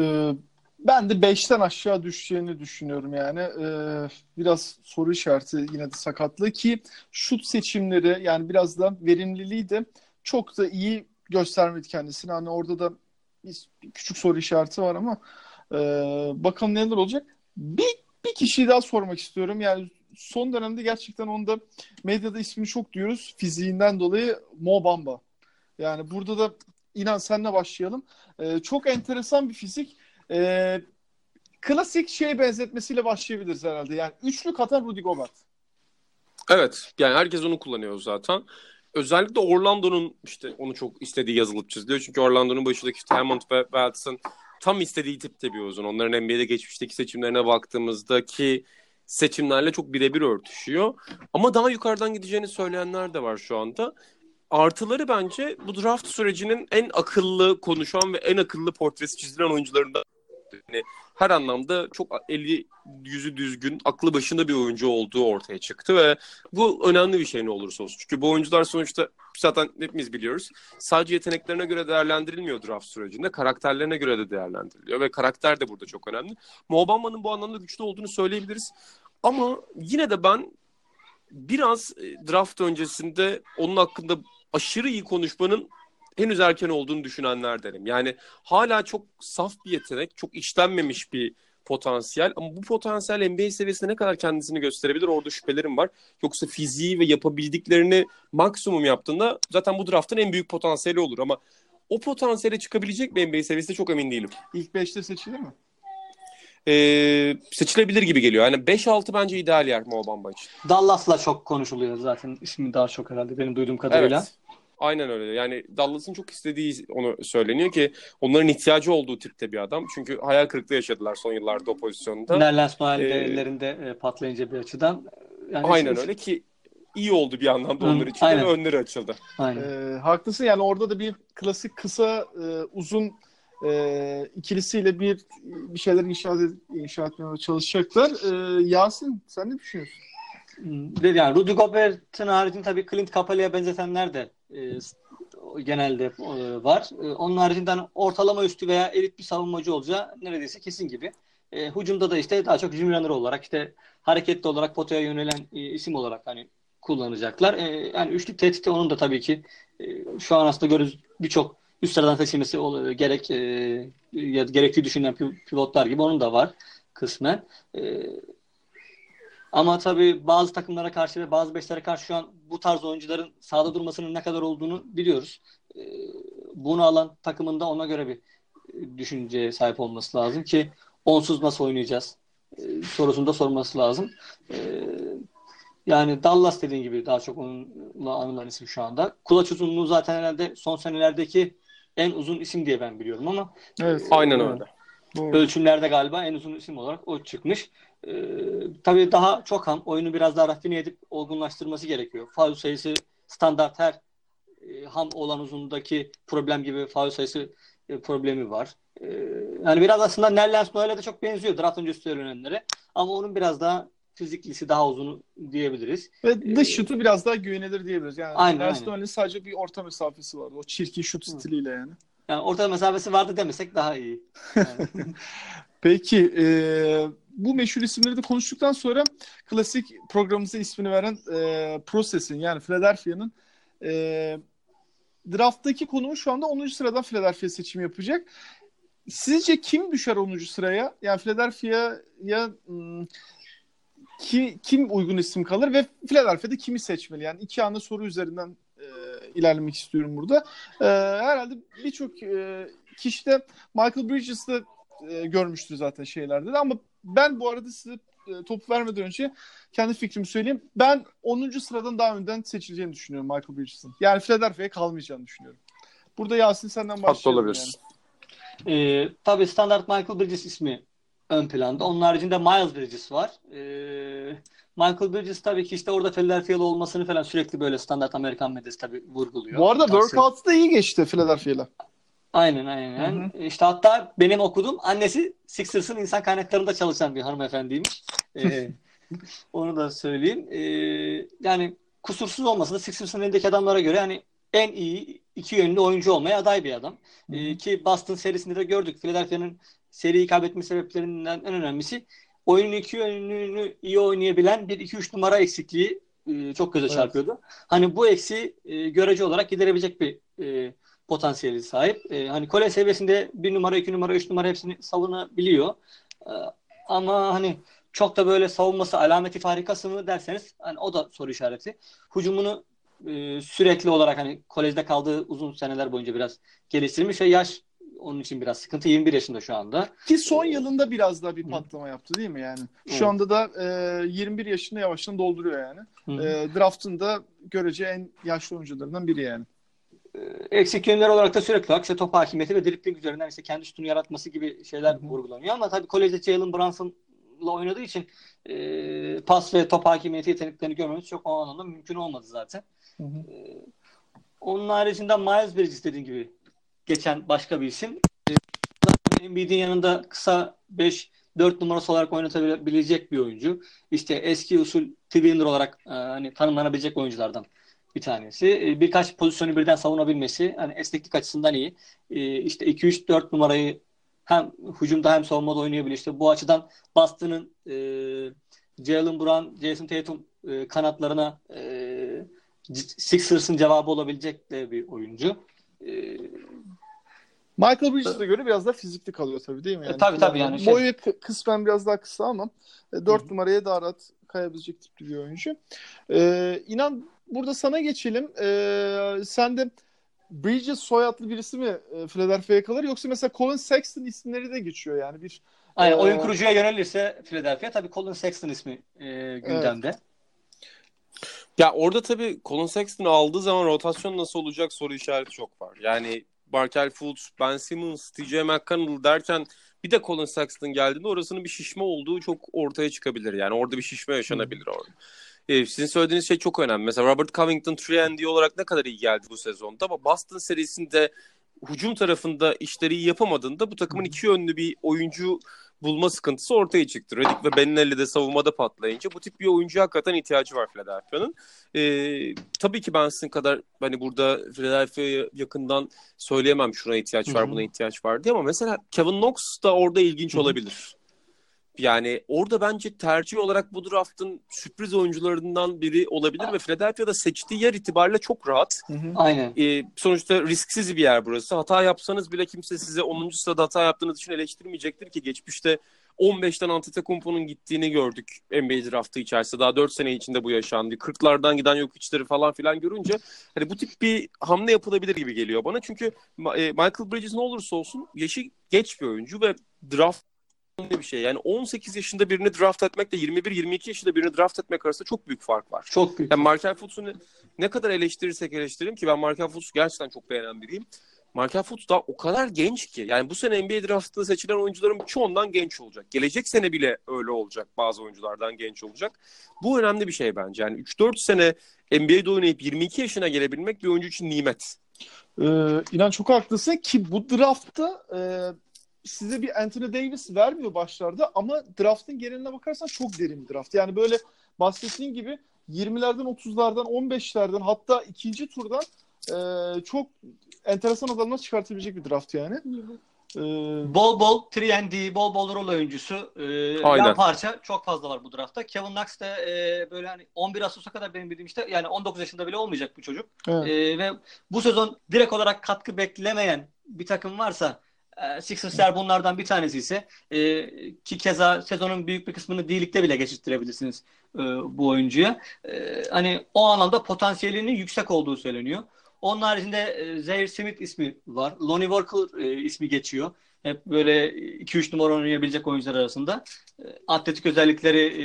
Ee, ben de 5'ten aşağı düşeceğini düşünüyorum yani. Ee, biraz soru işareti yine de sakatlığı ki şut seçimleri yani biraz da verimliliği de çok da iyi göstermedi kendisini. Hani orada da bir, bir küçük soru işareti var ama e, bakalım neler olacak. Bir, bir kişiyi daha sormak istiyorum. Yani son dönemde gerçekten onda medyada ismini çok duyuyoruz. Fiziğinden dolayı Mo Bamba. Yani burada da inan senle başlayalım. E, çok enteresan bir fizik. E, klasik şey benzetmesiyle başlayabiliriz herhalde. Yani üçlük atan Rudy Gobert. Evet. Yani herkes onu kullanıyor zaten. Özellikle Orlando'nun işte onu çok istediği yazılıp çiziliyor. Çünkü Orlando'nun başındaki işte Hammond ve Welton tam istediği tipte bir uzun. Onların NBA'de geçmişteki seçimlerine baktığımızda ki seçimlerle çok birebir örtüşüyor. Ama daha yukarıdan gideceğini söyleyenler de var şu anda. Artıları bence bu draft sürecinin en akıllı konuşan ve en akıllı portresi çizilen oyuncularından. Yani her anlamda çok eli yüzü düzgün, aklı başında bir oyuncu olduğu ortaya çıktı ve bu önemli bir şey ne olursa olsun. Çünkü bu oyuncular sonuçta zaten hepimiz biliyoruz. Sadece yeteneklerine göre değerlendirilmiyor draft sürecinde. Karakterlerine göre de değerlendiriliyor ve karakter de burada çok önemli. Mobamba'nın bu anlamda güçlü olduğunu söyleyebiliriz. Ama yine de ben biraz e, draft öncesinde onun hakkında aşırı iyi konuşmanın henüz erken olduğunu düşünenler derim. Yani hala çok saf bir yetenek, çok işlenmemiş bir potansiyel ama bu potansiyel NBA seviyesinde ne kadar kendisini gösterebilir orada şüphelerim var. Yoksa fiziği ve yapabildiklerini maksimum yaptığında zaten bu draftın en büyük potansiyeli olur ama o potansiyele çıkabilecek mi NBA seviyesinde çok emin değilim. İlk 5'te seçilir mi? Ee, seçilebilir gibi geliyor. Yani 5-6 bence ideal yer Mo için. Dallas'la çok konuşuluyor zaten. ismi daha çok herhalde benim duyduğum kadarıyla. Evet. Aynen öyle. Yani Dallas'ın çok istediği onu söyleniyor ki onların ihtiyacı olduğu tipte bir adam. Çünkü hayal kırıklığı yaşadılar son yıllarda o pozisyonda. Nerlens Noel ee, ellerinde e, patlayınca bir açıdan. Yani aynen işte, öyle ki iyi oldu bir anlamda onlar için. Aynen. Önleri açıldı. Aynen. Ee, haklısın yani orada da bir klasik kısa e, uzun e, ikilisiyle bir bir şeyler inşa, ed- inşa etmeye çalışacaklar. E, Yasin sen ne düşünüyorsun? Yani Rudy Gobert'in haricinde tabii Clint Capela'ya benzetenler de e, genelde e, var. E, onun haricinden ortalama üstü veya elit bir savunmacı olacağı neredeyse kesin gibi. E, hücumda da işte daha çok hücum runner olarak işte hareketli olarak potaya yönelen e, isim olarak hani kullanacaklar. E, yani üçlük tehdidi onun da tabii ki e, şu an aslında görüyoruz birçok üst sıradan seçilmesi gerek e, ya gerektiği düşünülen pivotlar gibi onun da var kısmen. E, ama tabii bazı takımlara karşı ve bazı beşlere karşı şu an bu tarz oyuncuların sahada durmasının ne kadar olduğunu biliyoruz. E, bunu alan takımın da ona göre bir düşünceye sahip olması lazım ki onsuz nasıl oynayacağız e, sorusunu da sorması lazım. E, yani Dallas dediğin gibi daha çok onunla anılan isim şu anda. Kulaç uzunluğu zaten herhalde son senelerdeki en uzun isim diye ben biliyorum ama evet, aynen öyle. Doğru. Ölçümlerde galiba en uzun isim olarak o çıkmış. Ee, tabii daha çok ham oyunu biraz daha rafine edip olgunlaştırması gerekiyor. Faul sayısı standart her e, ham olan uzundaki problem gibi faul sayısı e, problemi var. E, yani biraz aslında Nerlens Noel'e de çok benziyor draft öncesi söylenenlere. Ama onun biraz daha fiziklisi daha uzun diyebiliriz. Ve dış ee, şutu biraz daha güvenilir diyebiliriz. Yani aynen, Erdoğan'ın sadece bir orta mesafesi vardı. O çirkin şut stiliyle yani. Yani orta mesafesi vardı demesek daha iyi. Yani. Peki e, bu meşhur isimleri de konuştuktan sonra klasik programımıza ismini veren e, Process'in yani Philadelphia'nın e, drafttaki konumu şu anda 10. sıradan Philadelphia seçimi yapacak. Sizce kim düşer 10. sıraya? Yani Philadelphia'ya ki, kim uygun isim kalır ve Philadelphia'da kimi seçmeli? Yani iki ana soru üzerinden e, ilerlemek istiyorum burada. E, herhalde birçok e, kişi de Michael Bridges'ı e, görmüştür zaten şeylerde de ama ben bu arada size e, topu vermeden önce kendi fikrimi söyleyeyim. Ben 10. sıradan daha önden seçileceğini düşünüyorum Michael Bridges'ın. Yani Philadelphia'ya kalmayacağını düşünüyorum. Burada Yasin senden başlayalım. Haklı olabilirsin. Yani. Ee, tabii standart Michael Bridges ismi ön planda. Onun haricinde Miles Bridges var. Ee, Michael Bridges tabii ki işte orada Philadelphia'lı olmasını falan sürekli böyle standart Amerikan medyası tabii vurguluyor. Bu arada workout'u da iyi geçti Philadelphia'yla. Aynen aynen. Hı hı. İşte hatta benim okuduğum annesi Sixers'ın insan kaynaklarında çalışan bir hanımefendiymiş. Ee, onu da söyleyeyim. Ee, yani kusursuz olmasa da Sixers'ın elindeki adamlara göre yani en iyi iki yönlü oyuncu olmaya aday bir adam. Ee, ki Boston serisinde de gördük. Philadelphia'nın seriyi kaybetme sebeplerinden en önemlisi oyunun iki yönünü iyi oynayabilen bir iki üç numara eksikliği e, çok göze çarpıyordu. Evet. Hani bu eksi e, görece olarak giderebilecek bir e, potansiyeli sahip. E, hani kolej seviyesinde bir numara, iki numara, üç numara hepsini savunabiliyor. E, ama hani çok da böyle savunması alameti farikası mı derseniz hani o da soru işareti. Hücumunu e, sürekli olarak hani kolejde kaldığı uzun seneler boyunca biraz geliştirmiş ve yaş onun için biraz sıkıntı. 21 yaşında şu anda. Ki son yılında biraz daha bir patlama Hı. yaptı değil mi yani? Şu evet. anda da e, 21 yaşında yavaştan dolduruyor yani. E, draft'ın da görece en yaşlı oyuncularından biri yani. E, eksik yönler olarak da sürekli olarak işte top hakimiyeti ve dribbling üzerinden işte kendi şutunu yaratması gibi şeyler Hı-hı. vurgulanıyor. Ama tabii kolejde Jalen Brunson'la oynadığı için e, pas ve top hakimiyeti yeteneklerini görmemiz çok o anlamda mümkün olmadı zaten. Hı hı. E, onun haricinde Miles Bridges dediğin gibi geçen başka bir isim. E, Embiid'in yanında kısa 5 4 numarası olarak oynatabilecek bir oyuncu. İşte eski usul Twinner olarak e, hani tanımlanabilecek oyunculardan bir tanesi. E, birkaç pozisyonu birden savunabilmesi hani esneklik açısından iyi. E, işte 2-3-4 numarayı hem hücumda hem savunmada oynayabilir. İşte bu açıdan Boston'ın e, Jalen Brown, Jason Tatum e, kanatlarına e, Sixers'ın cevabı olabilecek de bir oyuncu. E, Michael Bridges'e göre biraz daha fizikli kalıyor tabii değil mi? Yani, e, tabii tabii yani. Şey... Boyu kısmen biraz daha kısa ama 4 e, numaraya daha rahat kayabilecek tipli bir oyuncu. Ee, inan burada sana geçelim. Ee, sen de Bridges soyadlı birisi mi e, Philadelphia'ya kalır yoksa mesela Colin Sexton isimleri de geçiyor yani bir Aynen e, oyun kurucuya yönelirse Philadelphia tabii Colin Sexton ismi e, gündemde. Evet. Ya orada tabii Colin Sexton'ı aldığı zaman rotasyon nasıl olacak soru işareti çok var. Yani Markel Fultz, Ben Simmons, TJ McConnell derken bir de Colin Sexton geldiğinde orasının bir şişme olduğu çok ortaya çıkabilir. Yani orada bir şişme yaşanabilir hmm. orada. Ee, sizin söylediğiniz şey çok önemli. Mesela Robert Covington 3 olarak ne kadar iyi geldi bu sezonda ama Boston serisinde hücum tarafında işleri iyi yapamadığında bu takımın iki yönlü bir oyuncu bulma sıkıntısı ortaya çıktı. Redick ve Beninelli de savunmada patlayınca bu tip bir oyuncu hakikaten ihtiyacı var Philadelphia'nın. Ee, tabii ki ben sizin kadar hani burada Philadelphia'ya yakından söyleyemem şuna ihtiyaç var, Hı-hı. buna ihtiyaç var diye ama mesela Kevin Knox da orada ilginç Hı-hı. olabilir. Yani orada bence tercih olarak bu draftın sürpriz oyuncularından biri olabilir ve Philadelphia'da seçtiği yer itibariyle çok rahat. Hı hı. Aynen. Ee, sonuçta risksiz bir yer burası. Hata yapsanız bile kimse size 10. sırada hata yaptığınız için eleştirmeyecektir ki geçmişte 15'ten Antetokounmpo'nun gittiğini gördük NBA draftı içerisinde. Daha 4 sene içinde bu yaşandı. 40'lardan giden yok içleri falan filan görünce hani bu tip bir hamle yapılabilir gibi geliyor bana. Çünkü e, Michael Bridges ne olursa olsun yaşı geç bir oyuncu ve draft bir şey. Yani 18 yaşında birini draft etmekle 21-22 yaşında birini draft etmek arasında çok büyük fark var. Çok büyük. Yani Markel Fultz'u ne, ne kadar eleştirirsek eleştirelim ki ben Markel Fultz'u gerçekten çok beğenen biriyim. Markel Fultz da o kadar genç ki. Yani bu sene NBA draftında seçilen oyuncuların çoğundan genç olacak. Gelecek sene bile öyle olacak. Bazı oyunculardan genç olacak. Bu önemli bir şey bence. Yani 3-4 sene NBA'de oynayıp 22 yaşına gelebilmek bir oyuncu için nimet. Ee, inan çok haklısın ki bu draftta e, size bir Anthony Davis vermiyor başlarda ama draftın geneline bakarsan çok derin bir draft. Yani böyle bahsettiğin gibi 20'lerden 30'lardan 15'lerden hatta ikinci turdan e, çok enteresan adamlar çıkartabilecek bir draft yani. Ee, bol bol 3 bol bol rol oyuncusu. E, yan parça çok fazla var bu draftta. Kevin Knox da e, böyle hani 11 Ağustos'a kadar benim bildiğim işte yani 19 yaşında bile olmayacak bu çocuk. Evet. E, ve bu sezon direkt olarak katkı beklemeyen bir takım varsa Sixers'ler bunlardan bir tanesi ise e, ki keza sezonun büyük bir kısmını D-Lig'de bile geçirtirebilirsiniz e, bu oyuncuya. E, hani o anlamda potansiyelinin yüksek olduğu söyleniyor. Onun haricinde e, Zaire Smith ismi var. Lonnie Walker e, ismi geçiyor. Hep böyle 2-3 numara oynayabilecek oyuncular arasında. E, atletik özellikleri e,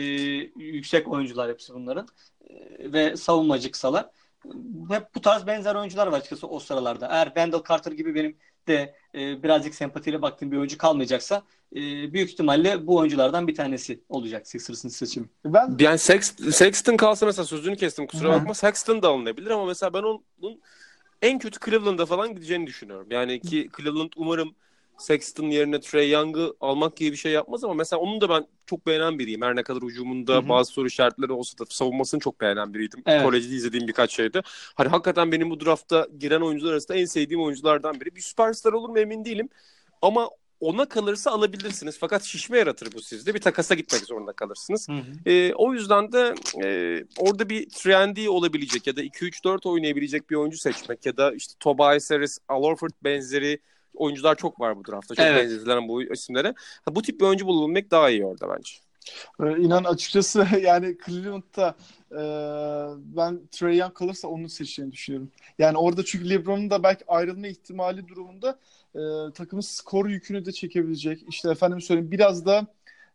yüksek oyuncular hepsi bunların. E, ve savunmacı kısalar. Hep bu tarz benzer oyuncular var açıkçası o sıralarda. Eğer Wendell Carter gibi benim de e, birazcık sempatiyle baktığım bir oyuncu kalmayacaksa e, büyük ihtimalle bu oyunculardan bir tanesi olacak Sixers'ın seçimi. Ben yani Sext Sexton kalsa mesela sözünü kestim kusura bakma. Sexton da alınabilir ama mesela ben onun en kötü Cleveland'a falan gideceğini düşünüyorum. Yani ki Cleveland umarım Sexton yerine Trey Young'ı almak gibi bir şey yapmaz ama mesela onun da ben çok beğenen biriyim. Her ne kadar hücumunda Hı-hı. bazı soru işaretleri olsa da savunmasını çok beğenen biriydim. Evet. Kolejde izlediğim birkaç şeydi. Hani hakikaten benim bu draftta giren oyuncular arasında en sevdiğim oyunculardan biri. Bir süperstar olur mu emin değilim. Ama ona kalırsa alabilirsiniz. Fakat şişme yaratır bu sizde. Bir takasa gitmek zorunda kalırsınız. E, o yüzden de e, orada bir trendy olabilecek ya da 2-3-4 oynayabilecek bir oyuncu seçmek ya da işte Tobias Harris, Al Horford benzeri oyuncular çok var bu draftta. Çok evet. benzetilen bu isimlere. bu tip bir oyuncu bulunmak daha iyi orada bence. Ee, inan açıkçası yani Cleveland'da e, ben Trey Young kalırsa onu seçeceğini düşünüyorum. Yani orada çünkü LeBron'un da belki ayrılma ihtimali durumunda e, takımın skor yükünü de çekebilecek. İşte efendim söyleyeyim biraz da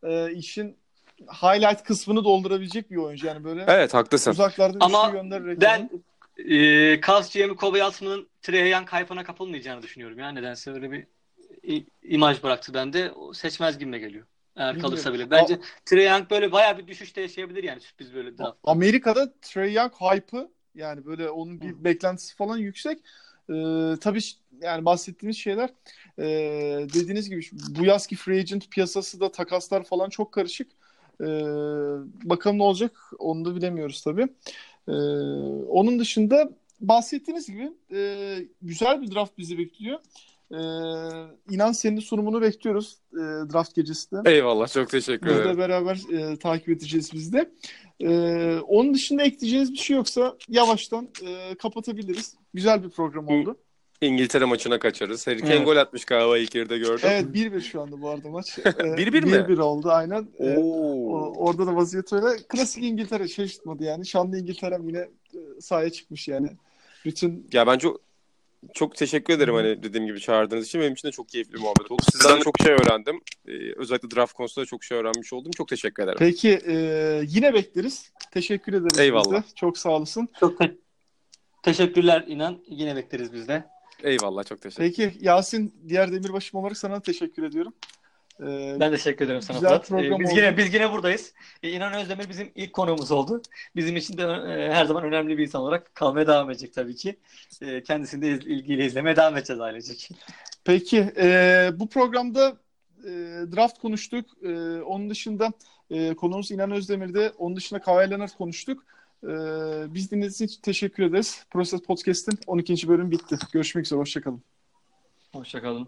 e, işin highlight kısmını doldurabilecek bir oyuncu yani böyle. Evet haklısın. Uzaklardan Ama ben e, Cavs GM'i Kobe Altman'ın Trae Young hype'ına kapılmayacağını düşünüyorum. Ya nedense öyle bir imaj bıraktı bende. O seçmez gibime geliyor. Eğer Bilmiyorum. kalırsa bile. Bence Trae Young böyle bayağı bir düşüşte yaşayabilir yani sürpriz böyle draft. Amerika'da Trae Young hype'ı yani böyle onun bir Hı. beklentisi falan yüksek. Ee, tabii yani bahsettiğimiz şeyler ee, dediğiniz gibi bu yazki free agent piyasası da takaslar falan çok karışık. Ee, bakalım ne olacak onu da bilemiyoruz tabii. Ee, onun dışında bahsettiğiniz gibi ee, güzel bir draft bizi bekliyor. Ee, inan senin sunumunu bekliyoruz ee, draft gecesinde. Eyvallah çok teşekkür ederim. Burada beraber e, takip edeceğiz biz de. E, onun dışında ekleyeceğiniz bir şey yoksa yavaştan e, kapatabiliriz. Güzel bir program oldu. İngiltere maçına kaçarız. Harry Kane Evet. gol atmış galiba ilk yarıda gördüm. Evet 1-1 şu anda bu arada maç. E, 1-1 mi? 1-1 oldu aynen. E, Oo. o- orada da vaziyet öyle. Klasik İngiltere şaşırtmadı yani. Şanlı İngiltere yine e, sahaya çıkmış yani. Bütün Ya ben çok çok teşekkür ederim hani dediğim gibi çağırdığınız için. Benim için de çok keyifli bir muhabbet oldu. Sizden çok şey öğrendim. Ee, özellikle draft konusunda çok şey öğrenmiş oldum. Çok teşekkür ederim. peki e, yine bekleriz. Teşekkür ederiz Eyvallah. Çok sağ olasın. Çok te- teşekkürler inan. Yine bekleriz biz de. Eyvallah çok teşekkür Peki Yasin diğer demirbaşım olarak sana teşekkür ediyorum. E, Ben teşekkür ederim sana Fırat. Ee, biz oldu. yine biz yine buradayız. Ee, İnan Özdemir bizim ilk konuğumuz oldu. Bizim için de e, her zaman önemli bir insan olarak kalmaya devam edecek tabii ki. E, kendisini de iz- ilgiyle izlemeye devam edeceğiz ailecek. Peki e, bu programda e, draft konuştuk. E, onun dışında e, konuğumuz İnan Özdemir'de. Onun dışında Kawhi Leonard konuştuk. E, biz dinlediğiniz için teşekkür ederiz. Proses Podcast'in 12. bölüm bitti. Görüşmek üzere. Hoşçakalın. Hoşçakalın.